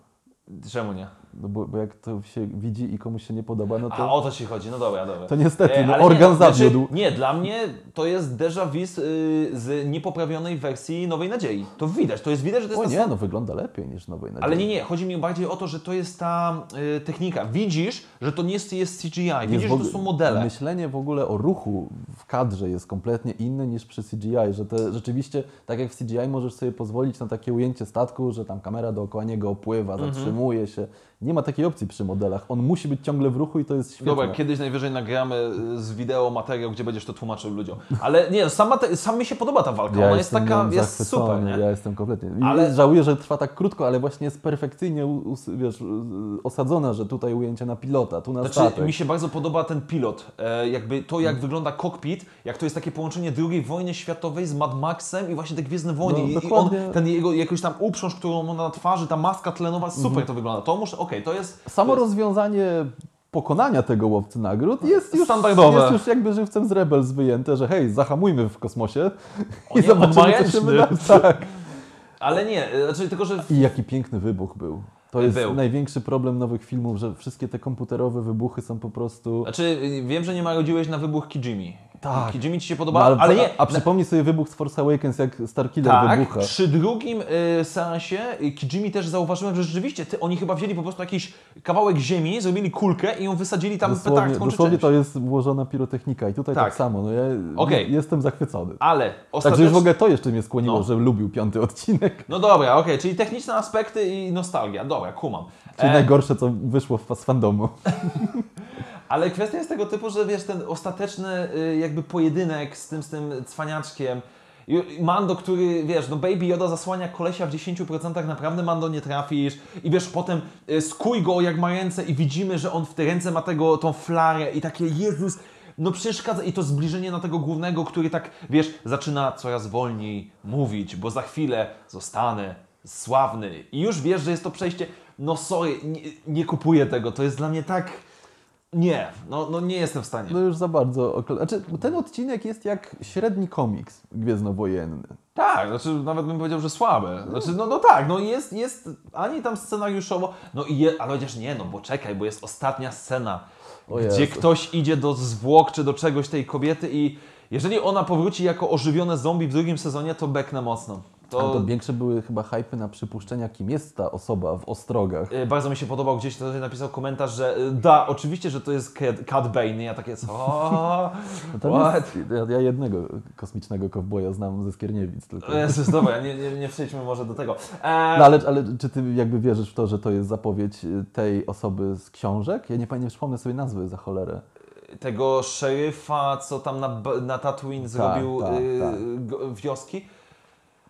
Czemu nie? No bo, bo jak to się widzi i komuś się nie podoba, no A to, o to ci chodzi, no dobra, dobra. to niestety, E, no, organ nie, znaczy, zawiódł. Nie, dla mnie to jest déjà vu z, y, z niepoprawionej wersji Nowej Nadziei. To widać, to jest widać, że to jest O nie, sama- no wygląda lepiej niż Nowej Nadziei. Ale nie, nie, chodzi mi bardziej o to, że to jest ta y, technika. Widzisz, że to nie jest, jest CGI, widzisz, że to są modele. Myślenie w ogóle o ruchu w kadrze jest kompletnie inne niż przy CGI, że te, rzeczywiście, tak jak w CGI możesz sobie pozwolić na takie ujęcie statku, że tam kamera dookoła niego opływa, Mhm. Zatrzymuje się. Nie ma takiej opcji przy modelach. On musi być ciągle w ruchu i to jest świetne. Dobra, kiedyś najwyżej nagramy z wideo materiał, gdzie będziesz to tłumaczył ludziom. Ale nie, sama te, sam mi się podoba ta walka. Ona jest taka, jest super, nie? Ja jestem kompletnie. Ale- Żałuję, że trwa tak krótko, ale właśnie jest perfekcyjnie wiesz, osadzona, że tutaj ujęcie na pilota, tu na Znaczy, statek. mi się bardzo podoba ten pilot. E, jakby to, jak wygląda kokpit, jak to jest takie połączenie II wojny światowej z Mad Maxem i właśnie te Gwiezdne Wojny. No, I, I on, ten jego jakoś tam uprząż, którą ma na twarzy, ta maska tlenowa, super Mhm. to wygląda. To muszę, okej, to jest... Samo to jest, rozwiązanie pokonania tego łowcy nagród jest już, Standardowe. jest już jakby żywcem z Rebels wyjęte, że hej, zahamujmy w kosmosie On i nie- zobaczymy, co się wydarzy. Tak. Ale nie, e, znaczy tylko, że... I jaki piękny wybuch był. To jest Był. największy problem nowych filmów, że wszystkie te komputerowe wybuchy są po prostu... Znaczy, wiem, że nie marodziłeś na wybuch Kijimi. Tak. Kijimi ci się No, podoba, ale, nie. A, a przypomnij sobie wybuch z Force Awakens, jak Starkiller Tak, wybucha. przy drugim y, seansie y, Kijimi też zauważyłem, że rzeczywiście ty, oni chyba wzięli po prostu jakiś kawałek ziemi, zrobili kulkę i ją wysadzili tam Dosłownie, petardką czy dosłownie to jest włożona pirotechnika i tutaj tak, Tak. samo. No ja Okej. jestem zachwycony. Ale Także ostatecznie... już w ogóle to jeszcze mnie skłoniło, No. że lubił piąty odcinek. No dobra, okej, czyli techniczne aspekty i nostalgia. Dobra, kumam. Czyli E, najgorsze, co wyszło z fandomu. Ale kwestia jest tego typu, że wiesz, ten ostateczny y, jakby pojedynek z tym, z tym cwaniaczkiem, Mando, który, wiesz, no Baby Yoda zasłania kolesia w 10%, naprawdę Mando nie trafisz i wiesz, potem y, skuj go jak ma ręce i widzimy, że on w te ręce ma tego, tą flarę i takie, Jezus, no przeszkadza i to zbliżenie na tego głównego, który tak, wiesz, zaczyna coraz wolniej mówić, bo za chwilę zostanę sławny. I już wiesz, że jest to przejście, no sorry, nie, nie kupuję tego, to jest dla mnie tak... Nie, no, no nie jestem w stanie. No już za bardzo. okle- Znaczy, ten odcinek jest jak średni komiks gwiezdnowojenny. Tak, znaczy nawet bym powiedział, że słabe. Znaczy, no, no tak, no jest, jest ani tam scenariuszowo, no i je, ale chociaż nie, no bo czekaj, bo jest ostatnia scena, O gdzie Jezu. ktoś idzie do zwłok czy do czegoś tej kobiety i jeżeli ona powróci jako ożywione zombie w drugim sezonie, to beknę mocno. To... To, to większe były chyba hypy na przypuszczenia, kim jest ta osoba w ostrogach. y, bardzo mi się podobał, gdzieś ktoś napisał komentarz, że y, da, oczywiście, że to jest Cat, Bane. Ja takie, co? No jest, ja, jednego kosmicznego kowboja znam ze Skierniewic tylko. Jezus, dobra, nie, nie, nie przejdźmy może do tego. E, No ale, ale czy ty jakby wierzysz w to, że to jest zapowiedź y, tej osoby z książek? Ja nie nie przypomnę sobie nazwy za cholerę. tego szeryfa, co tam na, na Tatooine zrobił tak, y, tak. go- wioski.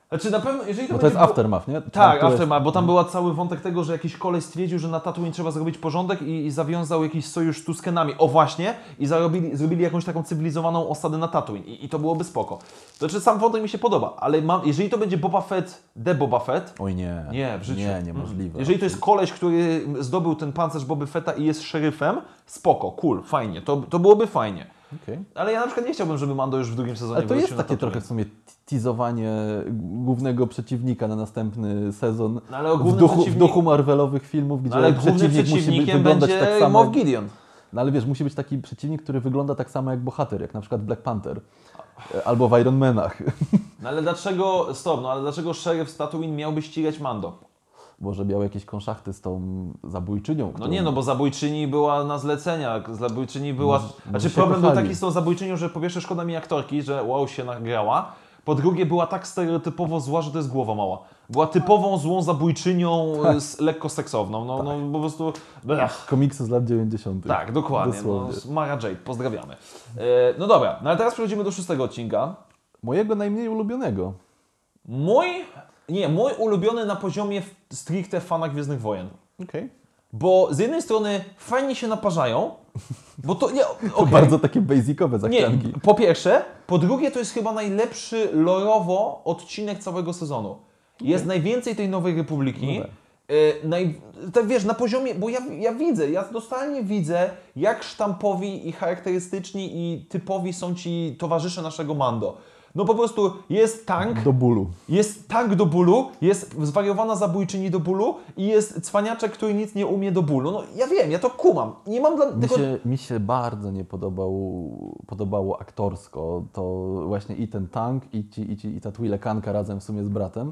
Znaczy na pewno, jeżeli to Bo to jest Aftermath, nie? Tak, Które- Aftermath, bo tam był cały wątek tego, że jakiś koleś stwierdził, że na Tatooine trzeba zrobić porządek i, i zawiązał jakiś sojusz z Tuskenami. O właśnie, i zarobili, zrobili jakąś taką cywilizowaną osadę na Tatooine i, i to byłoby spoko. To znaczy sam wątek mi się podoba, ale mam, jeżeli to będzie Boba Fett, The Boba Fett, Oj nie. nie, w życiu. Nie, niemożliwe. Jeżeli to jest koleś, który zdobył ten pancerz Boby Fetta i jest szeryfem, spoko, cool, fajnie, to, to byłoby fajnie. Okej. Ale ja na przykład nie chciałbym, żeby Mando już w drugim sezonie Ale to jest takie trochę w sumie teasowanie głównego przeciwnika na następny sezon. No ale w, duchu, w przeciwnik- duchu Marvelowych filmów, gdzie No ale głównym przeciwnik musi być, wyglądać będzie tak samo. Moff Gideon. No ale wiesz, musi być taki przeciwnik, który wygląda tak samo jak bohater, jak na przykład Black Panther. E, Albo w Iron Manach. No ale dlaczego, stop, no ale dlaczego szeryf z Tatooine miałby ścigać Mando? Może miał jakieś konszachty z tą zabójczynią. No którą- nie, no bo zabójczyni była na zlecenia, zabójczyni była... Może- znaczy problem był kochali. taki z tą zabójczynią, że po pierwsze szkoda mi aktorki, że wow się nagrała, po drugie była tak stereotypowo zła, że to jest głowa mała. Była typową złą zabójczynią, Tak. z, lekko seksowną, no, no po prostu... Blech. Komiksy z lat 90. Tak, dokładnie. No, Dosłownie. Mara Jade, pozdrawiamy. E, no dobra, no ale teraz przechodzimy do szóstego odcinka. Mojego najmniej ulubionego. Mój, nie, mój ulubiony na poziomie stricte fana Gwiezdnych Wojen. Okej. Bo z jednej strony fajnie się naparzają, bo to nie, To okej. bardzo takie basicowe nie, zachcianki. po pierwsze, po drugie to jest chyba najlepszy lorowo odcinek całego sezonu. Jest najwięcej tej Nowej Republiki. No tak. E, naj, tak wiesz, na poziomie, bo ja, ja widzę, ja totalnie widzę, jak sztampowi i charakterystyczni i typowi są ci towarzysze naszego Mando. No po prostu jest tank, Do bólu. jest tank do bólu, jest zwariowana zabójczyni do bólu i jest cwaniaczek, który nic nie umie do bólu. No ja wiem, ja to kumam. Nie mam dla... Mi Tylko... się, mi się bardzo nie podobał, podobało aktorsko to właśnie i ten tank, i, ci, i, ci, i ta Twilekanka razem w sumie z bratem.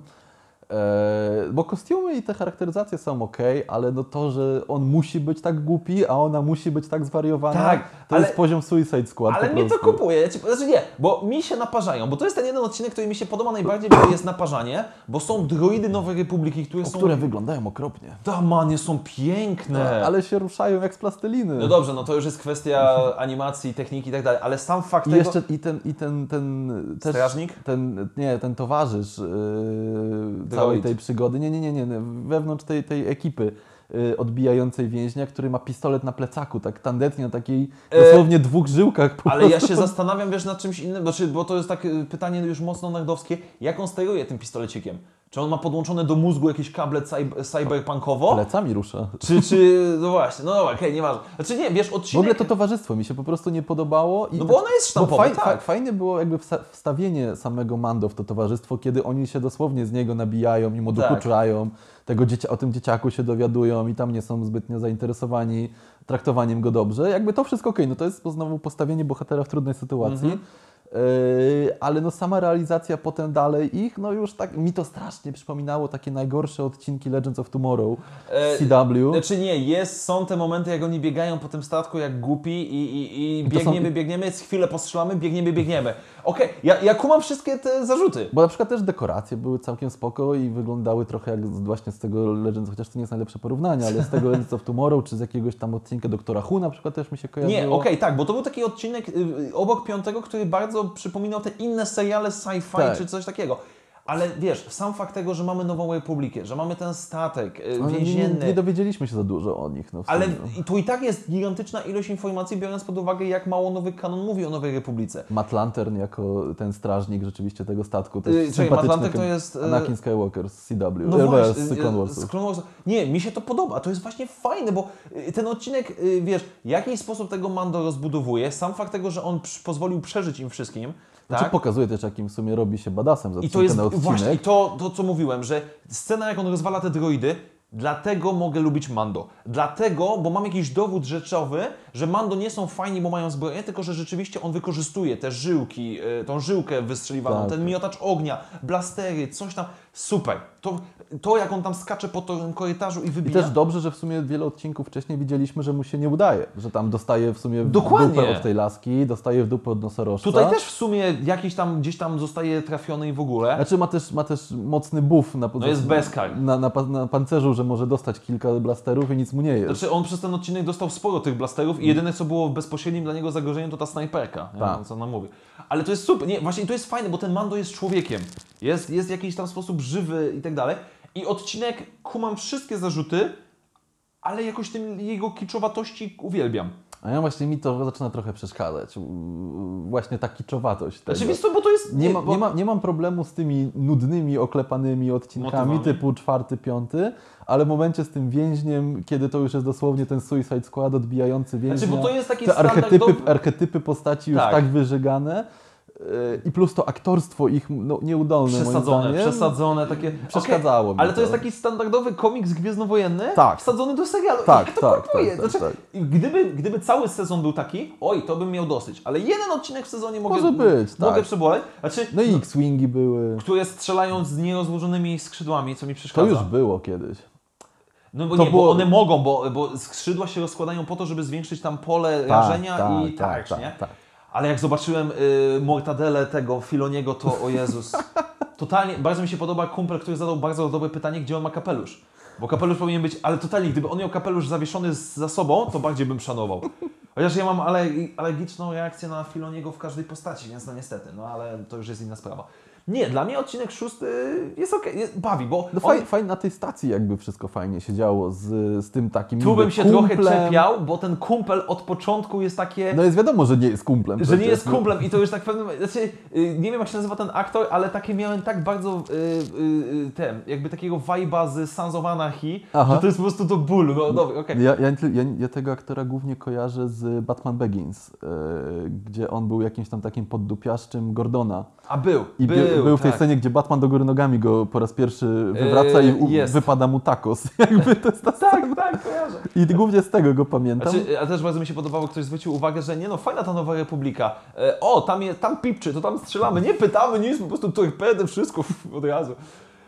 E, bo kostiumy i te charakteryzacje są ok, ale no to, że on musi być tak głupi, a ona musi być tak zwariowana, Tak, to ale- jest poziom Suicide Squad Ale mnie to kupuje, znaczy nie, bo mi się naparzają, bo to jest ten jeden odcinek, który mi się podoba najbardziej, bo jest naparzanie, bo są droidy Nowej Republiki, które O, są... które wyglądają okropnie. Damanie, są piękne. Ale się ruszają jak z plasteliny. No dobrze, no to już jest kwestia animacji, techniki i tak dalej, ale sam fakt I tego... jeszcze i ten, i ten, ten Strażnik? Ten, nie, ten towarzysz yy. Całej tej przygody. Nie, nie, nie, nie. Wewnątrz tej, tej ekipy odbijającej więźnia, który ma pistolet na plecaku, tak tandetnie na takiej E, dosłownie dwóch żyłkach. Ale ja prostu. się zastanawiam, wiesz, nad czymś innym, znaczy, bo to jest tak y, pytanie już mocno nerdowskie, jak on steruje tym pistolecikiem? Czy on ma podłączone do mózgu jakieś kable cyb- cyberpunkowo? Plecami rusza. Czy, czy, no właśnie, no dobra, okej, nieważne. Znaczy nie, wiesz, W odcinek... ogóle to towarzystwo mi się po prostu nie podobało. I No bo ono jest sztampowe, bo tak. Fajnie było jakby wsta- wstawienie samego Mando w to towarzystwo, kiedy oni się dosłownie z niego nabijają i mu Tak. Tego dziecia, o tym dzieciaku się dowiadują i tam nie są zbytnio zainteresowani traktowaniem go dobrze. Jakby to wszystko okej, no to jest znowu postawienie bohatera w trudnej sytuacji. Mhm. Yy, ale no sama realizacja potem dalej ich, no już tak, mi to strasznie przypominało takie najgorsze odcinki Legends of Tomorrow E, z CW. Znaczy nie, jest, są te momenty, jak oni biegają po tym statku jak głupi i, i, i to są- biegniemy, biegniemy, chwilę postrzelamy, biegniemy, biegniemy. Okej, ja, ja kumam wszystkie te zarzuty. Bo na przykład też dekoracje były całkiem spoko i wyglądały trochę jak z, właśnie z tego Legends, chociaż to nie jest najlepsze porównanie, ale z tego Legends of Tomorrow, czy z jakiegoś tam odcinka Doktora Who na przykład też mi się kojarzyło. Nie, okej, tak, bo to był taki odcinek y, y, obok piątego, który bardzo przypominał te inne seriale sci-fi Tak. czy coś takiego. Ale wiesz, sam fakt tego, że mamy Nową Republikę, że mamy ten statek y, Ale nie, nie, więzienny, nie dowiedzieliśmy się za dużo o nich. No, ale tu i tak jest gigantyczna ilość informacji, biorąc pod uwagę, jak mało nowy kanon mówi o Nowej Republice. Matt Lantern jako ten strażnik rzeczywiście tego statku. To jest Yy, czekaj, sympatyczny Matt Lanter to jest, yy, Anakin Skywalker z CW. No e, właśnie, z Clone Warsów. z Clone Warsów. Nie, mi się to podoba. To jest właśnie fajne, bo ten odcinek, wiesz, w jakiś sposób tego Mando rozbudowuje. Sam fakt tego, że on pozwolił przeżyć im wszystkim. Znaczy Tak? pokazuje też, jakim w sumie robi się badasem za I to jest ten odcinek. właśnie to, to, co mówiłem, że scena, jak on rozwala te droidy, dlatego mogę lubić Mando. Dlatego, bo mam jakiś dowód rzeczowy, że Mando nie są fajni, bo mają zbroję, tylko że rzeczywiście on wykorzystuje te żyłki, y, tą żyłkę wystrzeliwaną, Tak. ten miotacz ognia, blastery, coś tam. Super. To, to jak on tam skacze po tym korytarzu i I wybija. też dobrze, że w sumie wiele odcinków wcześniej widzieliśmy, że mu się nie udaje, że tam dostaje w sumie w Dokładnie. dupę od tej laski, dostaje w dupę od nosorożca. Tutaj też w sumie jakiś tam gdzieś tam zostaje trafiony i w ogóle. Znaczy ma też, ma też mocny buff na, No jest Beskar. na, na, na pancerzu, że może dostać kilka blasterów i nic mu nie jest. Znaczy on przez ten odcinek dostał sporo tych blasterów i jedyne co było bezpośrednim dla niego zagrożeniem to ta snajperka, nie? Tak. Co nam mówi. Ale to jest super, nie, właśnie to jest fajne, bo ten Mando jest człowiekiem, jest, jest w jakiś tam sposób żywy i tak dalej. I odcinek, kumam wszystkie zarzuty, ale jakoś tym jego kiczowatości uwielbiam. A ja właśnie mi to zaczyna trochę przeszkadzać. Właśnie ta kiczowatość tego. Znaczy co, bo to jest... nie, ma, bo- nie, ma, nie mam problemu z tymi nudnymi, oklepanymi odcinkami Motywami. typu czwarty, piąty, ale w momencie z tym więźniem, kiedy to już jest dosłownie ten Suicide Squad odbijający więźnia, Znaczy, bo to jest taki te archetypy, standardowy- archetypy postaci już Tak. tak, wyżegane i plus to aktorstwo ich no, nieudolne Przesadzone, zdaniem. przesadzone, takie... Przeszkadzało mi Ale to to. jest taki standardowy komiks gwiezdnowojenny, Tak. wsadzony do serialu. Tak, Jak to tak, tak, tak, znaczy, tak. Gdyby, gdyby cały sezon był taki, oj, to bym miał dosyć. Ale jeden odcinek w sezonie mogę, Może być, mogę tak. przeboleć. Znaczy, No i X-Wingi były. które strzelają z nierozłożonymi skrzydłami, co mi To przeszkadza. już było kiedyś. No bo to nie, było- bo one mogą, bo, bo skrzydła się rozkładają po to, żeby zwiększyć tam pole rażenia i tak, nie? tak. Ale jak zobaczyłem y, mortadelę tego Filoniego, to o Jezus. Totalnie, bardzo mi się podoba kumpel, który zadał bardzo dobre pytanie, gdzie on ma kapelusz. Bo kapelusz powinien być, ale totalnie, gdyby on miał kapelusz zawieszony z- za sobą, to bardziej bym szanował. Chociaż ja mam ale, alergiczną reakcję na Filoniego w każdej postaci, więc no niestety, no ale to już jest inna sprawa. Nie, dla mnie odcinek szósty jest okej, jest- bawi, bo No on, fajnie, na tej stacji jakby wszystko fajnie się działo z, z tym takim tu bym się trochę kumplem. czepiał, bo ten kumpel od początku jest takie... No jest wiadomo, że nie jest kumplem. Że nie jest no. kumplem i to już tak w pewnym znaczy, y, nie wiem jak się nazywa ten aktor, ale takie miałem tak bardzo y, y, y, ten, jakby takiego vibe'a z Sons of Anarchy, Aha. że to jest po prostu do bólu. No dobra, okej. Ja, ja, ja, ja tego aktora głównie kojarzę z Batman Begins, yy, gdzie on był jakimś tam takim poddupiaszczym Gordona. A był, I był, był, był w tej tak. scenie, gdzie Batman do góry nogami go po raz pierwszy wywraca Yy, i jest. wypada mu tacos. Jakby to jest ta Tak, scena. tak, kojarzę. I głównie z tego go pamiętam. Znaczy, a też bardzo mi się podobało, ktoś zwrócił uwagę, że nie no, fajna ta Nowa Republika. E, o, tam, je, tam pipczy, to tam strzelamy, nie pytamy nic, po prostu torpedy, wszystko od razu.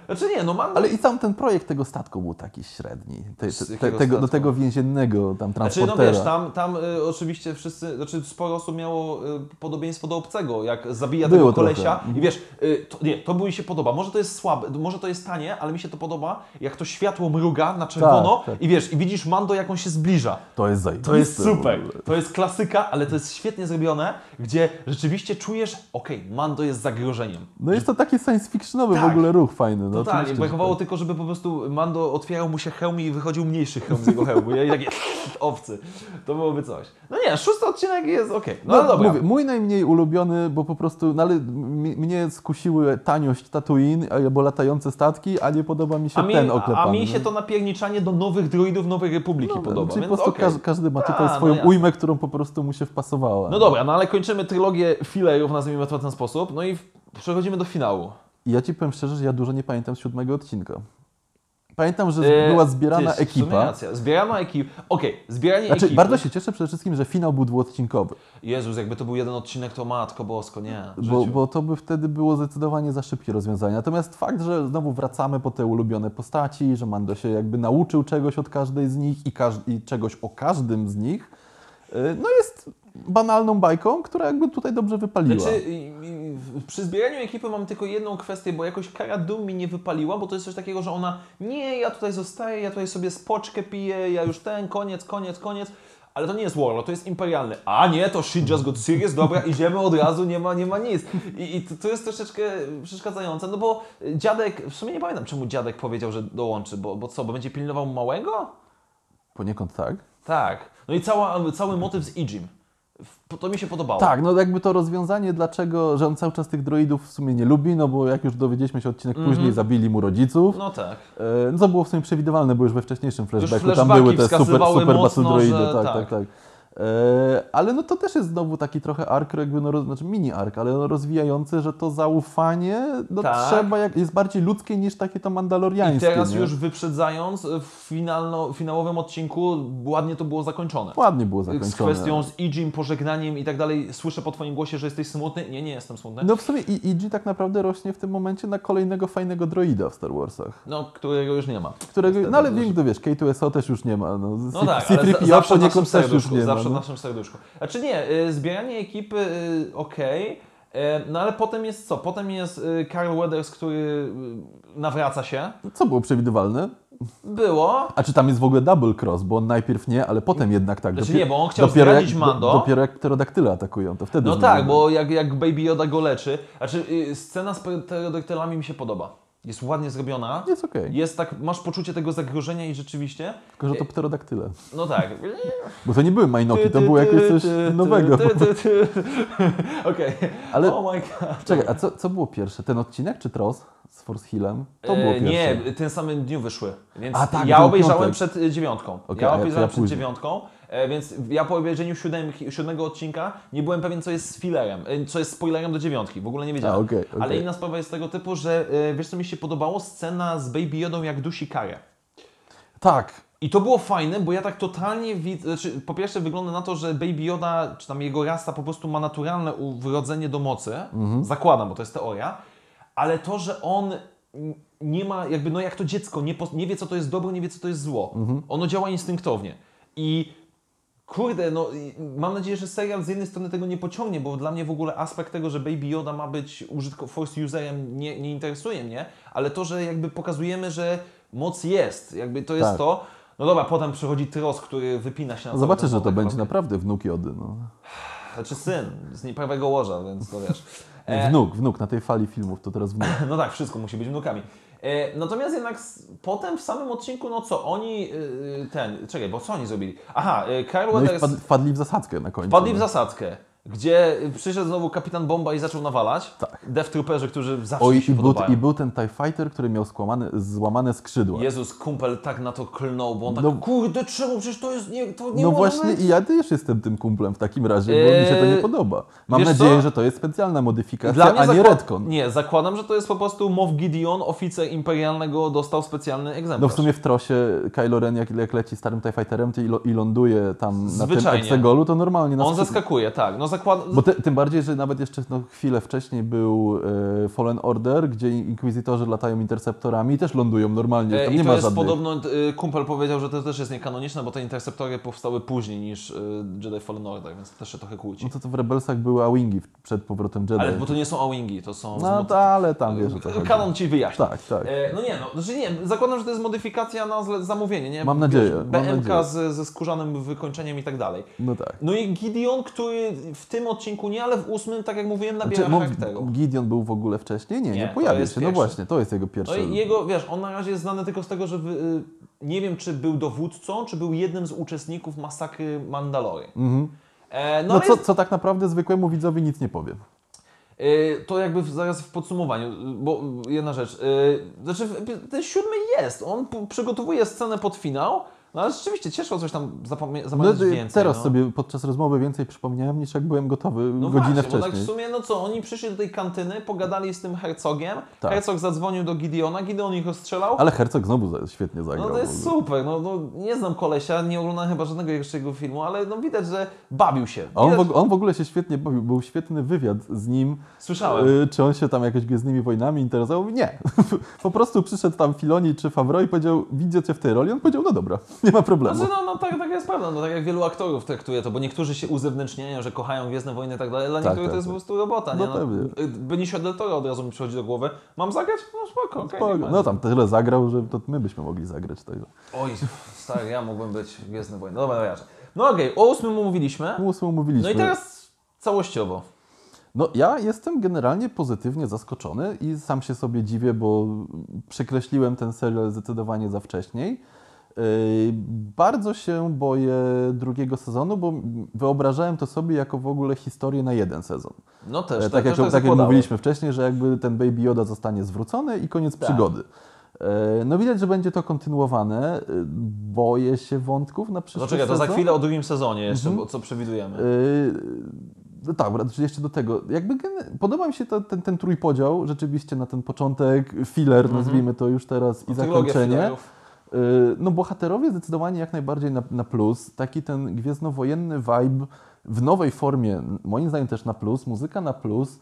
Znaczy nie, no mam... Ale i sam ten projekt tego statku był taki średni. Te, te, tego, do tego więziennego tam Znaczy, transportera. no wiesz, tam, tam y, oczywiście wszyscy, znaczy sporo osób miało y, podobieństwo do obcego, jak zabija Było tego trochę. kolesia Mhm. i wiesz, y, to, nie, to mi się podoba, może to jest słabe, może to jest tanie, ale mi się to podoba, jak to światło mruga na czerwono Tak, tak. i wiesz, i widzisz Mando, jak on się zbliża. To jest zajebiste. To jest w super, to jest klasyka, ale to jest świetnie zrobione, gdzie rzeczywiście czujesz, okej, Mando jest zagrożeniem. No jest to taki science fictionowy w Tak. ogóle ruch fajny. No. Totalnie, brakowało tak. tylko, żeby po prostu Mando otwierał mu się hełm i wychodził mniejszy hełm z jego hełmu. I takie owcy. To byłoby coś. No nie, szósty odcinek jest okej. No, ale dobra. Mówię, mój najmniej ulubiony, bo po prostu, no ale mnie skusiły taniość Tatooine albo latające statki, a nie podoba mi się a mi, ten oklepany. a mi się no. to napierniczanie do nowych droidów Nowej Republiki No, podoba. Czyli po prostu okej. każdy, każdy ma tutaj Ta, no swoją jasne. ujmę, którą po prostu mu się wpasowała. No dobra, no ale kończymy trylogię filerów, nazwijmy to w ten sposób. No i przechodzimy do finału. Ja ci powiem szczerze, że ja dużo nie pamiętam z siódmego odcinka. Pamiętam, że E, była zbierana sumie ekipa. Zbierana ekipa. Okej, zbieranie Znaczy, ekipy. bardzo się cieszę przede wszystkim, że finał był dwuodcinkowy, Jezus, jakby to był jeden odcinek, to matko bosko, nie. bo, bo to by wtedy było zdecydowanie za szybkie rozwiązanie. Natomiast fakt, że znowu wracamy po te ulubione postaci, że Mando się jakby nauczył czegoś od każdej z nich i, każ- i czegoś o każdym z nich, y, no jest banalną bajką, która jakby tutaj dobrze wypaliła. Znaczy, przy zbieraniu ekipy mam tylko jedną kwestię, bo jakoś Cara Dune mi nie wypaliła, bo to jest coś takiego, że ona nie, ja tutaj zostaję, ja tutaj sobie spoczkę piję, ja już ten, koniec, koniec, koniec. Ale to nie jest Warlord, to jest imperialny. A nie, to shit just got serious, dobra, idziemy od razu, nie ma, nie ma nic. I, i to, to jest troszeczkę przeszkadzające, no bo dziadek, w sumie nie pamiętam czemu dziadek powiedział, że dołączy, bo, bo co, bo będzie pilnował małego? Poniekąd tak. Tak. No i cała, cały motyw z Ijim. To mi się podobało. Tak, no jakby to rozwiązanie, dlaczego, że on cały czas tych droidów w sumie nie lubi, no bo jak już dowiedzieliśmy się odcinek później, zabili mu rodziców. No tak. E, No co było w sumie przewidywalne, bo już we wcześniejszym flashbacku tam były te super, super mocno, battle droidy, że tak, tak. tak, tak. E, ale no to też jest znowu taki trochę ark, jakby no, znaczy mini ark, ale no rozwijający, że to zaufanie no Tak. trzeba, jak, jest bardziej ludzkie niż takie to I mandaloriańskie. teraz nie? już wyprzedzając, w finalno, finałowym odcinku ładnie to było zakończone. Ładnie było Z zakończone. kwestią z Ijim, pożegnaniem i tak dalej. Słyszę po Twoim głosie, że jesteś smutny. Nie, nie jestem smutny. No w sumie i IG tak naprawdę rośnie w tym momencie na kolejnego fajnego droida w Star Warsach. No, którego już nie ma. Którego, no ale wiem, wiesz, K2SO też już nie ma. No, No tak, ale za, C3PO zawsze poniekąd też już nie ma. Zawsze w no. naszym serduszku. Znaczy nie, y, zbieranie ekipy y, okej, y, no ale potem jest co? Potem jest y, Carl Weathers, który y, nawraca się. Co było przewidywalne? Było. A czy tam jest w ogóle double cross, bo on najpierw nie, ale potem jednak tak. Znaczy Dopiero- nie, bo on chciał dopiero jak, Mando. Do, dopiero jak pterodaktyle atakują, to wtedy No tak, bo jak, jak Baby Yoda go leczy. Znaczy, y, scena z pterodaktylami mi się podoba. Jest ładnie zrobiona. Jest okej. Jest tak, masz poczucie tego zagrożenia i rzeczywiście. Tylko, że to pterodaktyle. No tak. Bo to nie były majnoki, to było jakieś coś nowego. Okej. Ale- Oh my god. Czekaj, a co, co było pierwsze? Ten odcinek czy Tross z Force Hillem? To było E, pierwsze. Nie, tym samym dniu wyszły. Więc A, tak, ja obejrzałem piątek. przed y, dziewiątką. Okej, ja obejrzałem ja przed później. dziewiątką, e, więc ja po obejrzeniu siódem, siódmego odcinka nie byłem pewien, co jest z filerem, e, co jest spoilerem do dziewiątki. W ogóle nie wiedziałem. A, okej, okej. Ale inna sprawa jest tego typu, że e, wiesz co mi się podobało? Scena z Baby Yodą jak dusi karę. Tak. I to było fajne, bo ja tak totalnie widzę, znaczy, po pierwsze wygląda na to, że Baby Yoda, czy tam jego rasta po prostu ma naturalne u- wrodzenie do mocy, zakładam, bo to jest teoria, ale to, że on nie ma, jakby no jak to dziecko, nie, nie wie co to jest dobro, nie wie co to jest zło. Ono działa instynktownie. I kurde, no mam nadzieję, że serial z jednej strony tego nie pociągnie, bo dla mnie w ogóle aspekt tego, że Baby Yoda ma być użytko force userem nie, nie interesuje mnie, ale to, że jakby pokazujemy, że moc jest, jakby to jest Tak. to. No dobra, potem przychodzi Tros, który wypina się na zobaczysz, że to będzie naprawdę wnuk Jody. No. Znaczy syn, z nieprawego łoża, więc to wiesz. E, Wnuk, wnuk, na tej fali filmów to teraz wnuk. No tak, wszystko musi być wnukami. E, natomiast jednak potem w samym odcinku, no co, oni, y, ten, czekaj, bo co oni zrobili? Aha, Kyle No Weathers wpadli, wpadli w zasadzkę na końcu. wpadli w no. zasadzkę, gdzie przyszedł znowu kapitan Bomba i zaczął nawalać. Tak. Death Trooperzy, którzy zawsze Oj, mi się i był, i był ten TIE Fighter, który miał skłamane, złamane skrzydła. Jezus, kumpel tak na to klnął, bo on tak, No- kurde, czemu, przecież to jest, nie, to nie No właśnie być. i ja też jestem tym kumplem w takim razie, bo mi się to nie Eee, podoba. Mam nadzieję, co? że to jest specjalna modyfikacja, a nie retcon. Nie, zakładam, że to jest po prostu Moff Gideon, oficer imperialnego, dostał specjalny egzemplarz. No w sumie w trosie Kylo Ren jak, jak leci starym TIE Fighterem i, i ląduje tam na tym Zwyczajnie. Exegolu, to normalnie On skrzyd- zaskakuje, tak. No zakładam. Bo tym bardziej, że nawet jeszcze no, chwilę wcześniej był e, Fallen Order, gdzie inkwizytorzy latają interceptorami i też lądują normalnie, E, tam I nie to ma jest żadnych... podobno, y, kumpel powiedział, że to też jest niekanoniczne, bo te interceptory powstały później niż y, Jedi Fallen Order, więc to też się trochę kłóci. No to, to w Rebelsach były A-Wingi przed powrotem Jedi. Ale bo to nie są A-Wingi, to są... No zmo- to, ale tam wiesz o chodzi. Kanon ci wyjaśni. Tak, tak. E, no nie, no, znaczy nie, zakładam, że to jest modyfikacja na zamówienie, nie? Mam nadzieję, mam BMK nadzieję. z, ze skórzanym wykończeniem i tak dalej. No tak. No i Gideon, który w w tym odcinku nie, ale w ósmym, tak jak mówiłem, nabiera Czy, no, charakteru. Gideon był w ogóle wcześniej? Nie, nie, Nie, pojawił się. No właśnie, to jest jego No pierwszy. i jego, wiesz, on na razie jest znany tylko z tego, że wy, y, nie wiem, czy był dowódcą, czy był jednym z uczestników masakry Mandalory. Mhm. E, no No co, jest, co tak naprawdę zwykłemu widzowi nic nie powie. y, to jakby zaraz w podsumowaniu, y, bo jedna rzecz, znaczy ten siódmy jest, on przygotowuje scenę pod finał, no ale rzeczywiście ciężko coś tam zapamię- No, zapamiętać y, więcej. teraz no. sobie podczas rozmowy więcej przypomniałem niż jak byłem gotowy No godzinę właśnie, tak wcześniej. w sumie, no co, oni przyszli do tej kantyny, pogadali z tym hercogiem, Tak. hercog zadzwonił do Gideona, Gideon ich rozstrzelał. Ale Hercog znowu świetnie zagrał. No to jest super, no, no nie znam kolesia, nie oglądałem chyba żadnego jeszcze jego filmu, ale no widać, że bawił się. A on, Widać, w, on w ogóle się świetnie bawił. Był świetny wywiad z nim. Słyszałem. Y, czy on się tam jakoś Gwiezdnymi Wojnami interesował? Nie. po prostu przyszedł tam Filoni czy Favreau i powiedział, widzę cię w tej roli. On powiedział, no dobra, nie ma problemu. Znaczy, no, no tak, tak jest prawda, no tak jak wielu aktorów traktuje to, bo niektórzy się uzewnętrzniają, że kochają Gwiezdne Wojny i tak dalej, dla Tak, niektórych tak, to jest tak. po prostu robota, nie? No pewnie. y, Benicio del Toro od razu mi przychodzi do głowy, mam zagrać? No spoko, okej. Spoko. no tam tyle zagrał, że to my byśmy mogli zagrać. Także. Oj, stary, ja mógłbym być Gwiezdne Wojny. Dobra, ja. No okej, o ósmym mówiliśmy. Ósmą mówiliśmy. No i teraz całościowo. No ja jestem generalnie pozytywnie zaskoczony i sam się sobie dziwię, bo przekreśliłem ten serial zdecydowanie za wcześniej. Yy, Bardzo się boję drugiego sezonu, bo wyobrażałem to sobie jako w ogóle historię na jeden sezon. No też, E, tak, tak, jak, też tak jak mówiliśmy wcześniej, że jakby ten Baby Yoda zostanie zwrócony i koniec Tak. przygody. E, No widać, że będzie to kontynuowane. E, Boję się wątków na przyszły No czekaj, to za chwilę o drugim sezonie jeszcze, Mhm. co przewidujemy. Yy, No tak, wracając jeszcze do tego. Jakby podoba mi się to, ten, ten trójpodział rzeczywiście na ten początek, filler, nazwijmy to już teraz, i Mhm. No, Trylogia zakończenie. fillerów. Yy, No bohaterowie zdecydowanie jak najbardziej na, na plus. Taki ten gwiezdnowojenny vibe w nowej formie, moim zdaniem też na plus, muzyka na plus,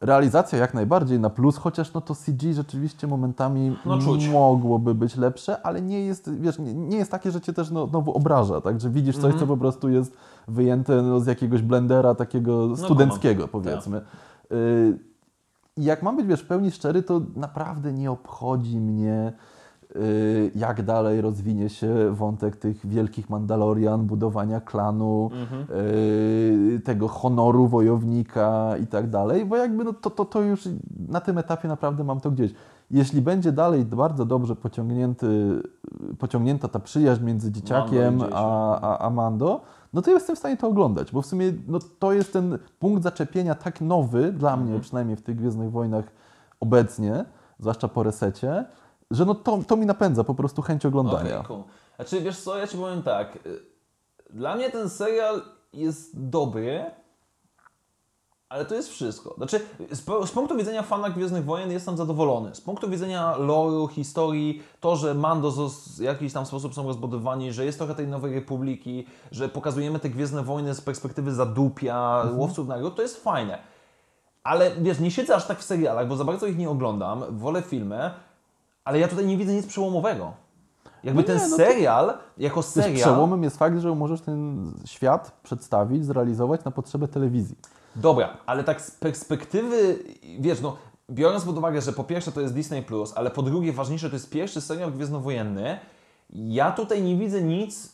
realizacja jak najbardziej na plus, chociaż no to CG rzeczywiście momentami No, mogłoby być lepsze, ale nie jest, wiesz, nie, nie jest takie, że cię też no, znowu obraża, tak, że widzisz coś, Mhm. co po prostu jest wyjęte no, z jakiegoś blendera takiego studenckiego, powiedzmy. Y, I jak mam być, wiesz, w pełni szczery, to naprawdę nie obchodzi mnie, y, jak dalej rozwinie się wątek tych wielkich Mandalorian, budowania klanu, Mhm. y, tego honoru wojownika i tak dalej, bo jakby no to, to, to już na tym etapie naprawdę mam to gdzieś. Jeśli będzie dalej bardzo dobrze pociągnięty, pociągnięta ta przyjaźń między dzieciakiem Mando a, a, a Mando, no to ja jestem w stanie to oglądać, bo w sumie no, to jest ten punkt zaczepienia tak nowy dla mnie, przynajmniej w tych Gwiezdnych Wojnach obecnie, zwłaszcza po resecie, że no to, to mi napędza po prostu chęć oglądania. Okej, cool. Znaczy, wiesz co, ja Ci powiem tak. Dla mnie ten serial jest dobry, ale to jest wszystko. Znaczy, z, z punktu widzenia fana Gwiezdnych Wojen jestem zadowolony. Z punktu widzenia lore'u, historii, to, że Mando w jakiś tam sposób są rozbudowani, że jest trochę tej Nowej Republiki, że pokazujemy te Gwiezdne Wojny z perspektywy zadupia, Mhm. łowców nagród, to jest fajne. Ale wiesz, nie siedzę aż tak w serialach, bo za bardzo ich nie oglądam, wolę filmy, ale ja tutaj nie widzę nic przełomowego. Jakby No ten nie, no to- serial, jako Wiesz, serial... przełomem jest fakt, że możesz ten świat przedstawić, zrealizować na potrzebę telewizji. Dobra, ale tak z perspektywy, wiesz, no, biorąc pod uwagę, że po pierwsze to jest Disney+, ale po drugie ważniejsze to jest pierwszy serial gwiezdnowojenny, ja tutaj nie widzę nic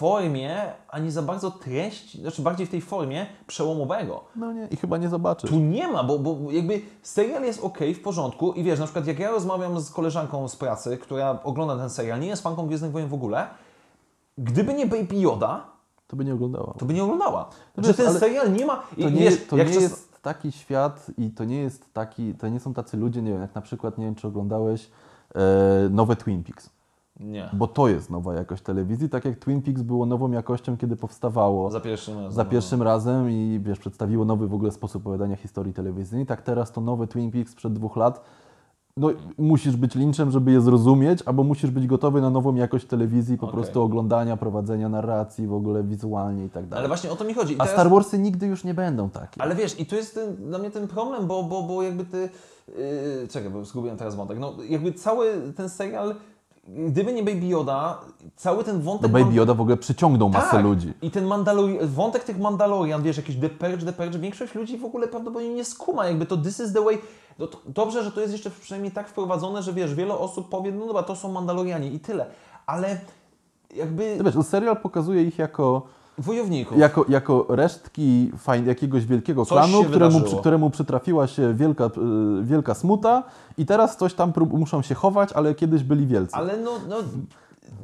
formie, ani za bardzo treści, znaczy bardziej w tej formie przełomowego. No nie, i chyba nie zobaczysz. Tu nie ma, bo, bo jakby serial jest ok, w porządku i wiesz, na przykład jak ja rozmawiam z koleżanką z pracy, która ogląda ten serial, nie jest fanką Gwiezdnych Wojen w ogóle, gdyby nie Baby Yoda, To by nie oglądała. to by nie oglądała. No że ten serial nie ma... To nie, wiesz, to nie czas- jest taki świat i to nie jest taki, to nie są tacy ludzie, nie wiem, jak na przykład, nie wiem, czy oglądałeś e, nowe Twin Peaks. Nie. Bo to jest nowa jakość telewizji, tak jak Twin Peaks było nową jakością, kiedy powstawało Za pierwszym razem. za no. pierwszym razem i wiesz, przedstawiło nowy w ogóle sposób opowiadania historii telewizyjnej. Tak teraz to nowe Twin Peaks sprzed dwóch lat. No, musisz być linczem, żeby je zrozumieć, albo musisz być gotowy na nową jakość telewizji, po Okej. prostu oglądania, prowadzenia narracji, w ogóle wizualnie i tak dalej. Ale właśnie o to mi chodzi. I A teraz- Star Warsy nigdy już nie będą takie. Ale wiesz, i tu jest ten, dla mnie ten problem, bo, bo, bo jakby ty... Yy, czekaj, bo zgubiłem teraz wątek. No jakby cały ten serial, gdyby nie Baby Yoda, cały ten No wątek... Baby mam- Yoda w ogóle przyciągnął masę tak. ludzi. I ten Mandalori- wątek tych Mandalorian, wiesz, jakiś The Purge, The Purge, większość ludzi w ogóle prawdopodobnie nie skuma, jakby to this is the way. No to dobrze, że to jest jeszcze przynajmniej tak wprowadzone, że wiesz, wiele osób powie, no dobra, to są Mandalorianie i tyle. Ale jakby... No wiesz, no serial pokazuje ich jako Wojowników. jako, jako resztki fajn, jakiegoś wielkiego Coś klanu, się któremu, przy, któremu przytrafiła się wielka, y, wielka smuta i teraz coś tam prób, muszą się chować, ale kiedyś byli wielcy. Ale no, no,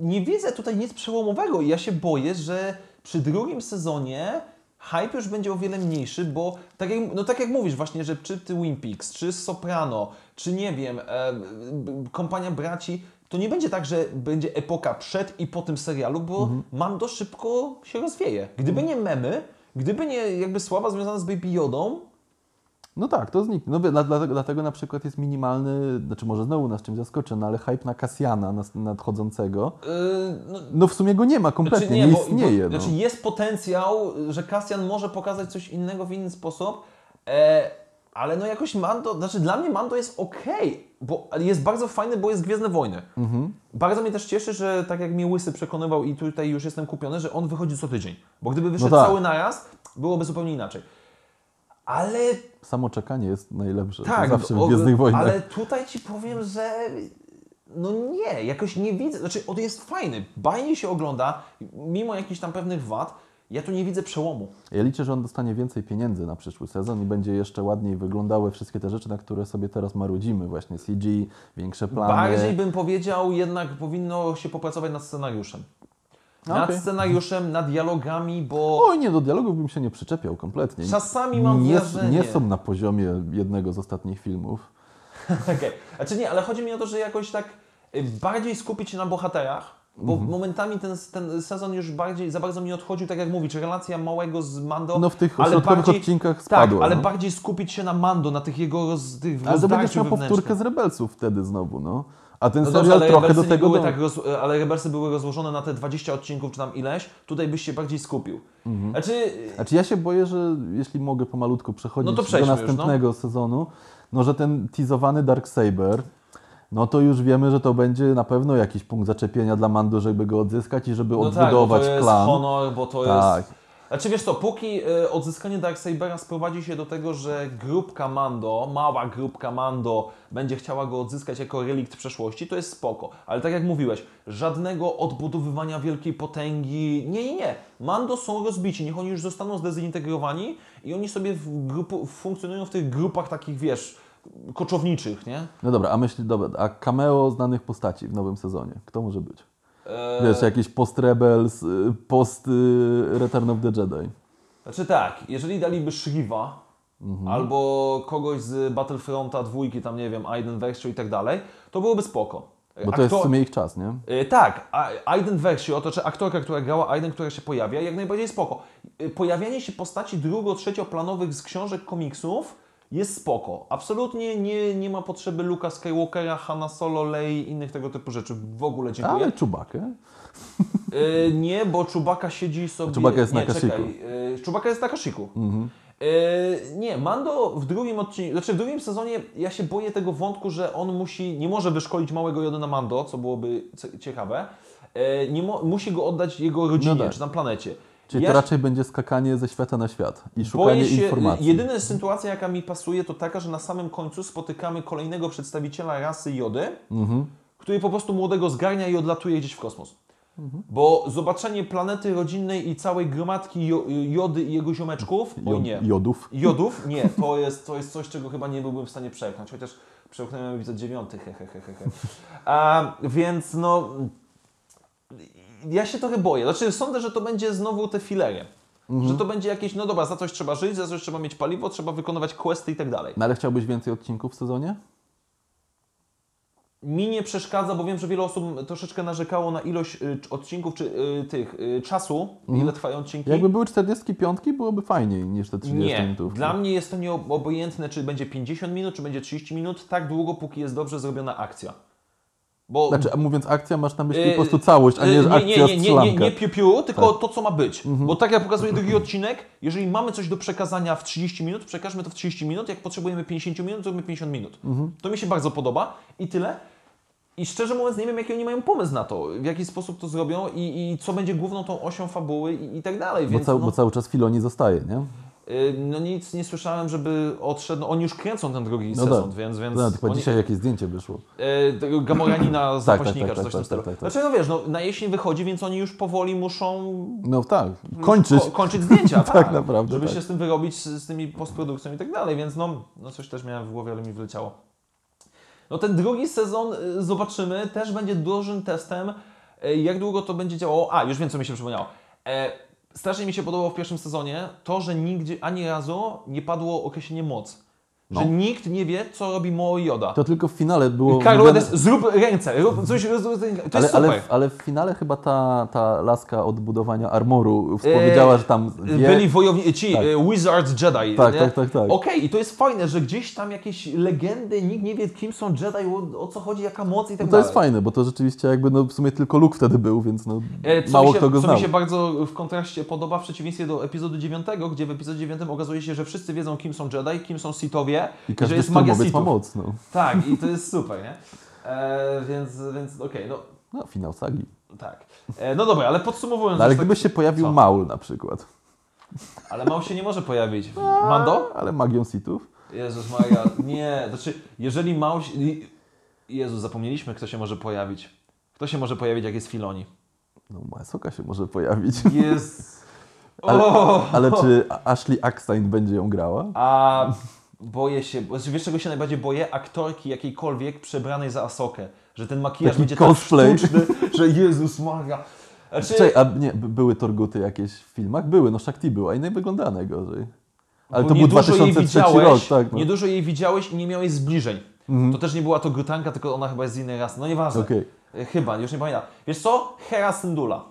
nie widzę tutaj nic przełomowego i ja się boję, że przy drugim sezonie hype już będzie o wiele mniejszy, bo tak jak, no tak jak mówisz właśnie, że czy Twin Peaks, czy Soprano, czy nie wiem, e, kompania braci, to nie będzie tak, że będzie epoka przed i po tym serialu, bo Mando szybko się rozwieje. Gdyby nie memy, gdyby nie jakby sława związana z Baby Yodą, No tak, to zniknie. No, dlatego, dlatego na przykład jest minimalny, znaczy może znowu nas czymś zaskoczy, no ale hype na Kasjana nadchodzącego. yy, no, No w sumie go nie ma kompletnie, Znaczy, nie, bo- istnieje. Bo, no. Znaczy jest potencjał, że Castian może pokazać coś innego w inny sposób, e, ale no jakoś Mando, znaczy dla mnie Mando jest okej, bo jest bardzo fajny, bo jest Gwiezdne Wojny. Mhm. Bardzo mnie też cieszy, że tak jak mnie Łysy przekonywał i tutaj już jestem kupiony, że on wychodzi co tydzień. Bo gdyby wyszedł tak. cały naraz, byłoby zupełnie inaczej. Ale Samo czekanie jest najlepsze tak, zawsze w Gwiezdnych Wojnach. ale tutaj Ci powiem, że no nie, jakoś nie widzę, znaczy on jest fajny, bajnie się ogląda, mimo jakichś tam pewnych wad, ja tu nie widzę przełomu. Ja liczę, że on dostanie więcej pieniędzy na przyszły sezon i będzie jeszcze ładniej wyglądały wszystkie te rzeczy, na które sobie teraz marudzimy. Właśnie CG, większe plany. Bardziej bym powiedział, jednak powinno się popracować nad scenariuszem. Nad Okej. scenariuszem, nad dialogami, bo Oj, nie, do dialogów bym się nie przyczepiał kompletnie. czasami mam nie, wrażenie... nie są na poziomie jednego z ostatnich filmów. Okej. Znaczy nie, ale chodzi mi o to, że jakoś tak y, bardziej skupić się na bohaterach, bo Mhm. momentami ten, ten sezon już bardziej, za bardzo mi odchodził, tak jak mówisz, relacja Małego z Mando. No w tych ale bardziej- odcinkach Tak, spadło. ale no. bardziej skupić się na Mando, na tych jego roz, tych Ale to będziesz miał powtórkę z Rebelsów wtedy znowu, no. A ten No dobrze, serial ale trochę do Rebelsy tego... były do- tak roz, ale Rebelsy były rozłożone na te 20 odcinków, czy tam ileś, tutaj byś się bardziej skupił. Mhm. Znaczy, Znaczy ja się boję, że jeśli mogę pomalutku przechodzić No do przejdźmy już, następnego sezonu, no że ten teasowany Darksaber, no to już wiemy, że to będzie na pewno jakiś punkt zaczepienia dla Mando, żeby go odzyskać i żeby no tak, bo odbudować to jest klan. honor, bo to Tak. jest... Znaczy wiesz co, póki y, odzyskanie Darksabera sprowadzi się do tego, że grupka Mando, mała grupka Mando będzie chciała go odzyskać jako relikt przeszłości, to jest spoko. Ale tak jak mówiłeś, żadnego odbudowywania wielkiej potęgi, nie, nie, nie. Mando są rozbici, niech oni już zostaną zdezintegrowani i oni sobie w grupu, funkcjonują w tych grupach takich, wiesz, koczowniczych, nie? No dobra, a myśli, dobra, a cameo znanych postaci w nowym sezonie, kto może być? E, Wiesz, jakiś post-Rebels, y, post-Return of the Jedi. Znaczy tak, jeżeli daliby Shriva Mhm. albo kogoś z Battlefronta dwójki, tam nie wiem, Aiden Versio i tak dalej, to byłoby spoko. Bo to jest w sumie ich czas, nie? Y, Tak, a- Aiden Versio, to czy aktorka, która grała Aiden, która się pojawia, jak najbardziej spoko. Y, Pojawianie się postaci drugo-, trzecioplanowych z książek, komiksów jest spoko. Absolutnie nie, nie ma potrzeby Luka Skywalkera, Hanna Solo, Lei i innych tego typu rzeczy. W ogóle dziękuję. Ale Czubakę. Y, nie, bo Czubaka siedzi sobie... Chewbacca jest nie, na czekaj, Chewbacca jest na Kashyyyku. Mhm. Y, nie, Mando w drugim odcinku, znaczy w drugim sezonie ja się boję tego wątku, że on musi, nie może wyszkolić małego Jody na Mando, co byłoby ciekawe. Nie mo, musi go oddać jego rodzinie, No tak. czy tam planecie. Czyli ja to raczej będzie skakanie ze świata na świat i szukanie się, informacji. jedyna sytuacja jaka mi pasuje to taka, że na samym końcu spotykamy kolejnego przedstawiciela rasy Jody, Mhm. który po prostu młodego zgarnia i odlatuje gdzieś w kosmos. Mhm. Bo zobaczenie planety rodzinnej i całej gromadki jo, Jody i jego ziomeczków, oj nie. Jodów. Jodów? Nie, to jest, to jest coś, czego chyba nie byłbym w stanie przełknąć, chociaż przełknąłem epizod dziewiąty, he, he, he, he. A, więc no, ja się trochę boję. Znaczy sądzę, że to będzie znowu te filery. Mhm. Że to będzie jakieś, no dobra, za coś trzeba żyć, za coś trzeba mieć paliwo, trzeba wykonywać questy i tak dalej. No ale chciałbyś więcej odcinków w sezonie? Mi nie przeszkadza, bo wiem, że wiele osób troszeczkę narzekało na ilość y, odcinków, czy y, tych y, czasu, ile trwają odcinki. Jakby były 45, byłoby fajniej niż te 30 Nie, minutów. dla mnie jest to nieobojętne, czy będzie 50 minut, czy będzie 30 minut, tak długo, póki jest dobrze zrobiona akcja. Bo Znaczy, mówiąc akcja, masz na myśli Yy, po prostu całość, a nie, Yy, akcja nie, nie, nie, nie, nie piu-piu, tylko to, co ma być. Bo tak jak pokazuje drugi odcinek, jeżeli mamy coś do przekazania w 30 minut, przekażmy to w 30 minut, jak potrzebujemy 50 minut, mamy 50 minut. To mi się bardzo podoba i tyle. I szczerze mówiąc, nie wiem, jaki oni mają pomysł na to, w jaki sposób to zrobią i, i co będzie główną tą osią fabuły i, i tak dalej. Bo, Więc no, bo cały czas Filoni zostaje, nie? Y, No nic nie słyszałem, żeby odszedł. No, oni już kręcą ten drugi No sezon, tak. więc. więc No, chyba oni, dzisiaj jakieś zdjęcie wyszło. tego Gamoranina zapaśnika, tak, czy coś w tym tak, stylu. tak, tak, tak. Znaczy, no wiesz, no, na jesień wychodzi, więc oni już powoli muszą No tak, kończyć. ko- kończyć zdjęcia, tak, Tak naprawdę, Żeby tak. się z tym wyrobić, z, z tymi postprodukcją i tak dalej, więc no, no coś też miałem w głowie, ale mi wyleciało. No ten drugi sezon y, zobaczymy, też będzie dużym testem, y, jak długo to będzie działało. A, już wiem, co mi się przypomniało. E, strasznie mi się podobało w pierwszym sezonie to, że nigdzie ani razu nie padło określenie moc. No. Że nikt nie wie, co robi Mo Yoda. To tylko w finale było... Karl mówione- Weathers, zrób ręce, rób coś, rób- to jest ale, super. ale, ale w finale chyba ta, ta laska od budowania armoru powiedziała, że tam wie... Byli wojownicy, ci Tak. e, Wizards Jedi. Tak, nie? tak, tak, tak. Okej, i to jest fajne, że gdzieś tam jakieś legendy, nikt nie wie, kim są Jedi, o, o co chodzi, jaka moc i tak No to dalej. jest fajne, bo to rzeczywiście jakby no w sumie tylko Luke wtedy był, więc no E, Co mało się, kto go co znał. mi się bardzo w kontraście podoba w przeciwieństwie do epizodu 9, gdzie w epizodzie 9 okazuje się, że wszyscy wiedzą, kim są Jedi, kim są Sithowie I że każdy jest magia ma moc, no. Tak, i to jest super, nie? E, więc, więc okej, no No, finał sagi. tak. E, no dobra, ale podsumowując... No, ale gdyby tak, się pojawił Co? Maul na przykład. Ale Mał się nie może pojawić. Mando? Ale magią Sithów? Jezus Maria, nie, znaczy, jeżeli Mał się... Jezus, zapomnieliśmy, kto się może pojawić. Kto się może pojawić, jak jest Filoni? No Masoka się może pojawić. Jest... Ale, ale czy Ashley Eckstein będzie ją grała? A boję się, wiesz czego się najbardziej boję? Aktorki jakiejkolwiek przebranej za Asokę. Że ten makijaż Taki będzie cosplay. tak sztuczny, że Jezus Maria. Znaczy, Czekaj, a nie, by- były Torguty jakieś w filmach? Były, no Shakti była i nie wyglądała najgorzej. Ale bo to był niedużo jej 2003 rok, widziałeś, tak. No. Niedużo jej widziałeś i nie miałeś zbliżeń. Mhm. To też nie była to Grutanka, tylko ona chyba jest z innej rasy. No nieważne. Okej. E, Chyba, już nie pamiętam. Wiesz co? Hera Syndula.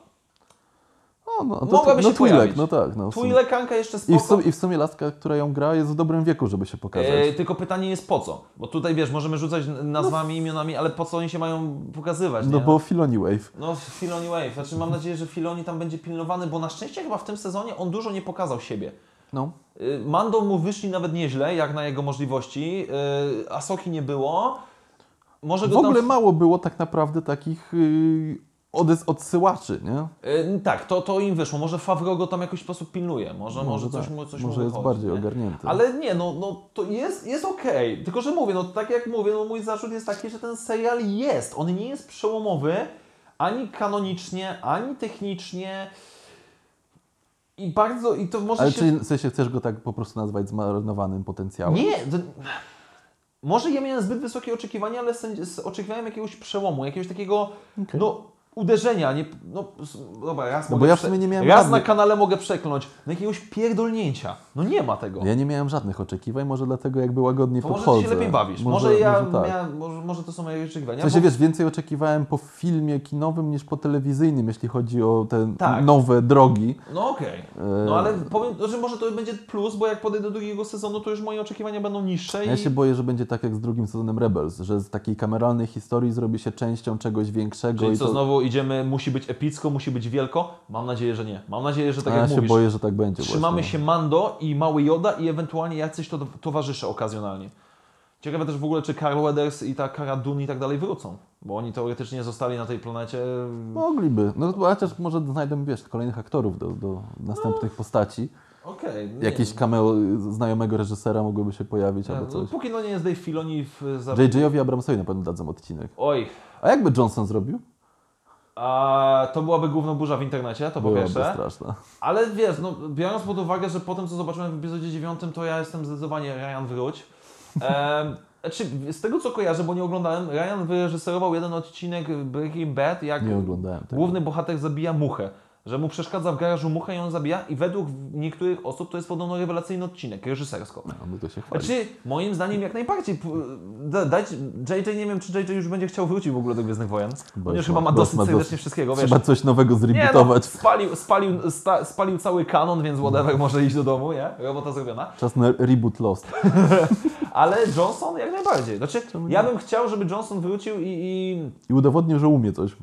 O, no, to, Mogłaby no się Twi'lek, pojawić. no tak. No. Twi'lekanka jeszcze I, spoko. w sumie, I w sumie laska, która ją gra, jest w dobrym wieku, żeby się pokazać. E, tylko pytanie jest po co? Bo tutaj wiesz, możemy rzucać nazwami, imionami, ale po co oni się mają pokazywać? no nie? bo Filoni Wave. No, Filoni Wave. Znaczy, mam nadzieję, że Filoni tam będzie pilnowany, bo na szczęście chyba w tym sezonie on dużo nie pokazał siebie. No. Y, Mando mu wyszli nawet nieźle, jak na jego możliwości. Y, Asoki nie było. Może W ogóle tam... mało było tak naprawdę takich yy, odys- odsyłaczy, nie? Y, tak, to, to im wyszło. Może Favreau go tam jakoś sposób pilnuje. Może, może, coś, tak. mu, coś Może mu jest wychodzi, bardziej nie? ogarnięty. Ale nie, no, no to jest, jest okej. Tylko, że mówię, no tak jak mówię, no mój zarzut jest taki, że ten serial jest. On nie jest przełomowy ani kanonicznie, ani technicznie. I bardzo, i to może Ale się... czy w sensie chcesz go tak po prostu nazwać zmarnowanym potencjałem? Nie, to... Może ja miałem zbyt wysokie oczekiwania, ale oczekiwałem jakiegoś przełomu, jakiegoś takiego, Okej. no, uderzenia, nie, no, dobra, raz No bo ja w sumie nie miałem Raz żadnych- na kanale mogę przekląć, no jakiegoś pierdolnięcia. No nie ma tego. Ja nie miałem żadnych oczekiwań, może dlatego jakby łagodniej To może podchodzę. ty się lepiej bawisz. Może, ja może tak. miałem, może, może to są moje oczekiwania. W sensie, bo- wiesz, więcej oczekiwałem po filmie kinowym niż po telewizyjnym, jeśli chodzi o te Tak. nowe drogi. No okej. E, No ale powiem, że może to będzie plus, bo jak podejdę do drugiego sezonu, to już moje oczekiwania będą niższe. Ja i... się boję, że będzie tak jak z drugim sezonem Rebels, że z takiej kameralnej historii zrobi się częścią czegoś większego. Czyli i co, to... znowu idziemy, musi być epicko, musi być wielko? Mam nadzieję, że nie. Mam nadzieję, że tak A ja jak się mówisz. boję, że tak będzie. Trzymamy właśnie. się Mando i Mały Yoda i ewentualnie jacyś to towarzysze okazjonalnie. Ciekawe też w ogóle, czy Carl Weathers i ta Cara Dune i tak dalej wrócą, bo oni teoretycznie zostali na tej planecie. Mogliby. No chociaż może znajdą, wiesz, kolejnych aktorów do, do następnych No. postaci. Okej. Jakieś wiem. cameo znajomego reżysera mogłyby się pojawić Nie, albo no, coś. póki no nie jest Dave Filoni w... Za... JJ-owi Abramsowi na pewno dadzą odcinek. Oj, A jakby Johnson zrobił? A to byłaby główna burza w internecie, to po Byłaby pierwsze. straszna. Ale wiesz, no, biorąc pod uwagę, że po tym, co zobaczyłem w epizodzie 9, to ja jestem zdecydowanie Ryan Wróć. Ehm, znaczy, z tego co kojarzę, bo nie oglądałem, Ryan wyreżyserował jeden odcinek Breaking Bad, jak Nie oglądałem tego. główny bohater zabija muchę. Że mu przeszkadza w garażu muchę i on zabija i według niektórych osób to jest podobno rewelacyjny odcinek, reżysersko. No, no to się chwali. Znaczy, moim zdaniem jak najbardziej. da- Dać, JJ, nie wiem czy JJ już będzie chciał wrócić w ogóle do Gwiezdnych Wojen. Bo On już chyba ma- dosyć ma serdecznie wszystkiego, wiesz. Trzeba coś nowego Nie no, zrebootować. spalił, spalił, sta, spalił cały kanon, więc whatever, może iść do domu, nie? Robota zrobiona. Czas na reboot Lost. Ale Johnson jak najbardziej. Znaczy, ja bym chciał, żeby Johnson wrócił i... i I udowodnił, że umie coś.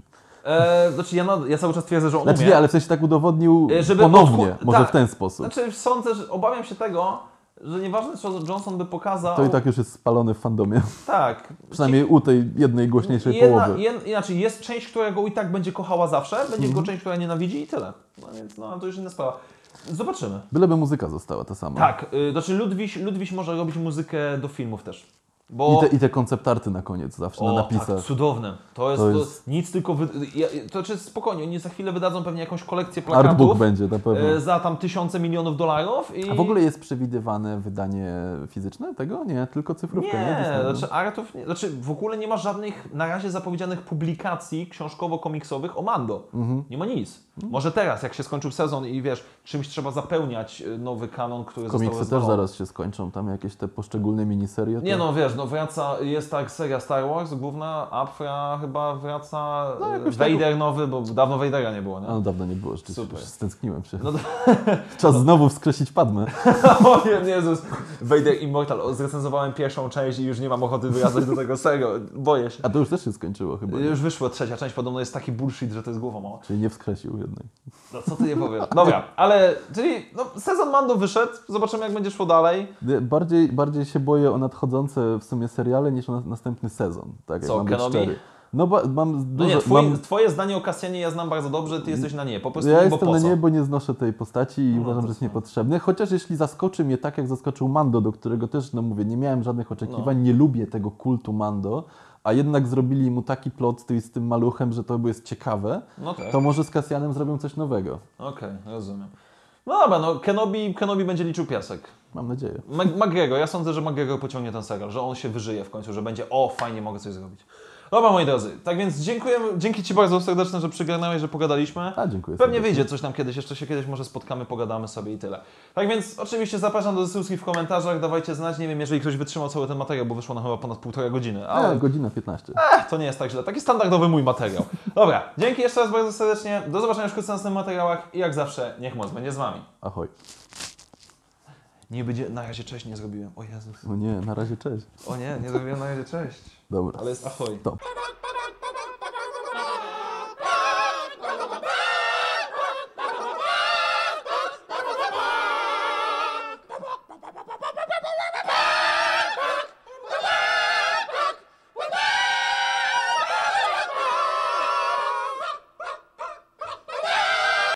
E, znaczy, ja, ja cały czas twierdzę, że on Znaczy umie. nie, ale w sensie tak udowodnił E, żeby ponownie, może tak. w ten sposób. Znaczy, sądzę, że obawiam się tego, że nieważne, co Johnson by pokazał... To i tak już jest spalony w fandomie. Tak. Przynajmniej u tej jednej głośniejszej Jedna, połowy. jed, inaczej, jest część, która go i tak będzie kochała zawsze, będzie Mhm. go część, która nienawidzi i tyle. No więc no, to już inna sprawa. Zobaczymy. Byleby muzyka została ta sama. Tak, y, znaczy Ludwig, Ludwig może robić muzykę do filmów też. Bo... I te, I te konceptarty na koniec zawsze, na O, napisach. tak, cudowne. To jest, To to jest- nic tylko. Wy... To znaczy spokojnie, oni za chwilę wydadzą pewnie jakąś kolekcję plakatów Artbook będzie na pewno. e, za tam tysiące milionów dolarów. I... A w ogóle jest przewidywane wydanie fizyczne tego? Nie, tylko cyfrówka, nie? Nie, Disneya. znaczy artów, nie, znaczy w ogóle nie ma żadnych na razie zapowiedzianych publikacji książkowo-komiksowych o Mando. Mhm. Nie ma nic. Może teraz, jak się skończył sezon i wiesz, czymś trzeba zapełniać y, nowy kanon, który został Komiksy też zaraz się skończą, tam jakieś te poszczególne miniserie. To... Nie no, wiesz, no wraca, jest tak seria Star Wars główna, Afra chyba wraca, No, no, jakoś tak- Vader nowy, bo dawno Vadera nie było, nie? No dawno nie było, rzeczywiście. Super. Stęskniłem się. No to, Czas znowu wskrzesić Padmę. o Jezus, Vader Immortal, zrecenzowałem pierwszą część i już nie mam ochoty wracać do tego, serio, boję się. A to już też się skończyło chyba. nie? Już wyszła trzecia część, podobno jest taki bullshit, że to jest mała. Czyli nie wskrzesił jednak. No co ty nie powiesz? Dobra, ale, czyli no, sezon Mando wyszedł, zobaczymy jak będzie szło dalej. Bardziej, bardziej się boję o nadchodzące w sumie seriale niż na- następny sezon. Tak, Co, Kenobi? No bo mam No dużo... nie, twoje, mam... twoje zdanie o Cassianie ja znam bardzo dobrze, ty jesteś na nie, po prostu Ja jestem na nie, bo nie znoszę tej postaci i No, uważam, że jest niepotrzebny. Chociaż jeśli zaskoczy mnie tak, jak zaskoczył Mando, do którego też, no mówię, nie miałem żadnych oczekiwań, No. nie lubię tego kultu Mando, a jednak zrobili mu taki plot z tym maluchem, że to jest ciekawe, No tak. to może z Kasjanem zrobią coś nowego. Okej, rozumiem. No dobra, no Kenobi, Kenobi będzie liczył piasek. Mam nadzieję. Mag- McGregor, ja sądzę, że McGregor pociągnie ten serial, że on się wyżyje w końcu, że będzie o, fajnie, mogę coś zrobić. Dobra, moi drodzy, tak więc dziękujemy, dzięki Ci bardzo serdecznie, że przygarnąłeś, że pogadaliśmy. A, dziękuję Pewnie serdecznie. wyjdzie coś tam kiedyś, jeszcze się kiedyś może spotkamy, pogadamy sobie i tyle. Tak więc oczywiście zapraszam do dyskusji w komentarzach, dawajcie znać, nie wiem, jeżeli ktoś wytrzymał cały ten materiał, bo wyszło na chyba ponad półtorej godziny, ale Ale godzina 15. Ech, to nie jest tak źle. Taki standardowy mój materiał. Dobra, dzięki jeszcze raz bardzo serdecznie. Do zobaczenia wkrótce w następnych materiałach i jak zawsze, niech moc będzie z Wami. Ahoj. Nie będzie, na razie cześć nie zrobiłem. O Jezus. O nie, na razie cześć. O nie, nie zrobiłem na razie cześć. Dobra. Ale jest ahoj.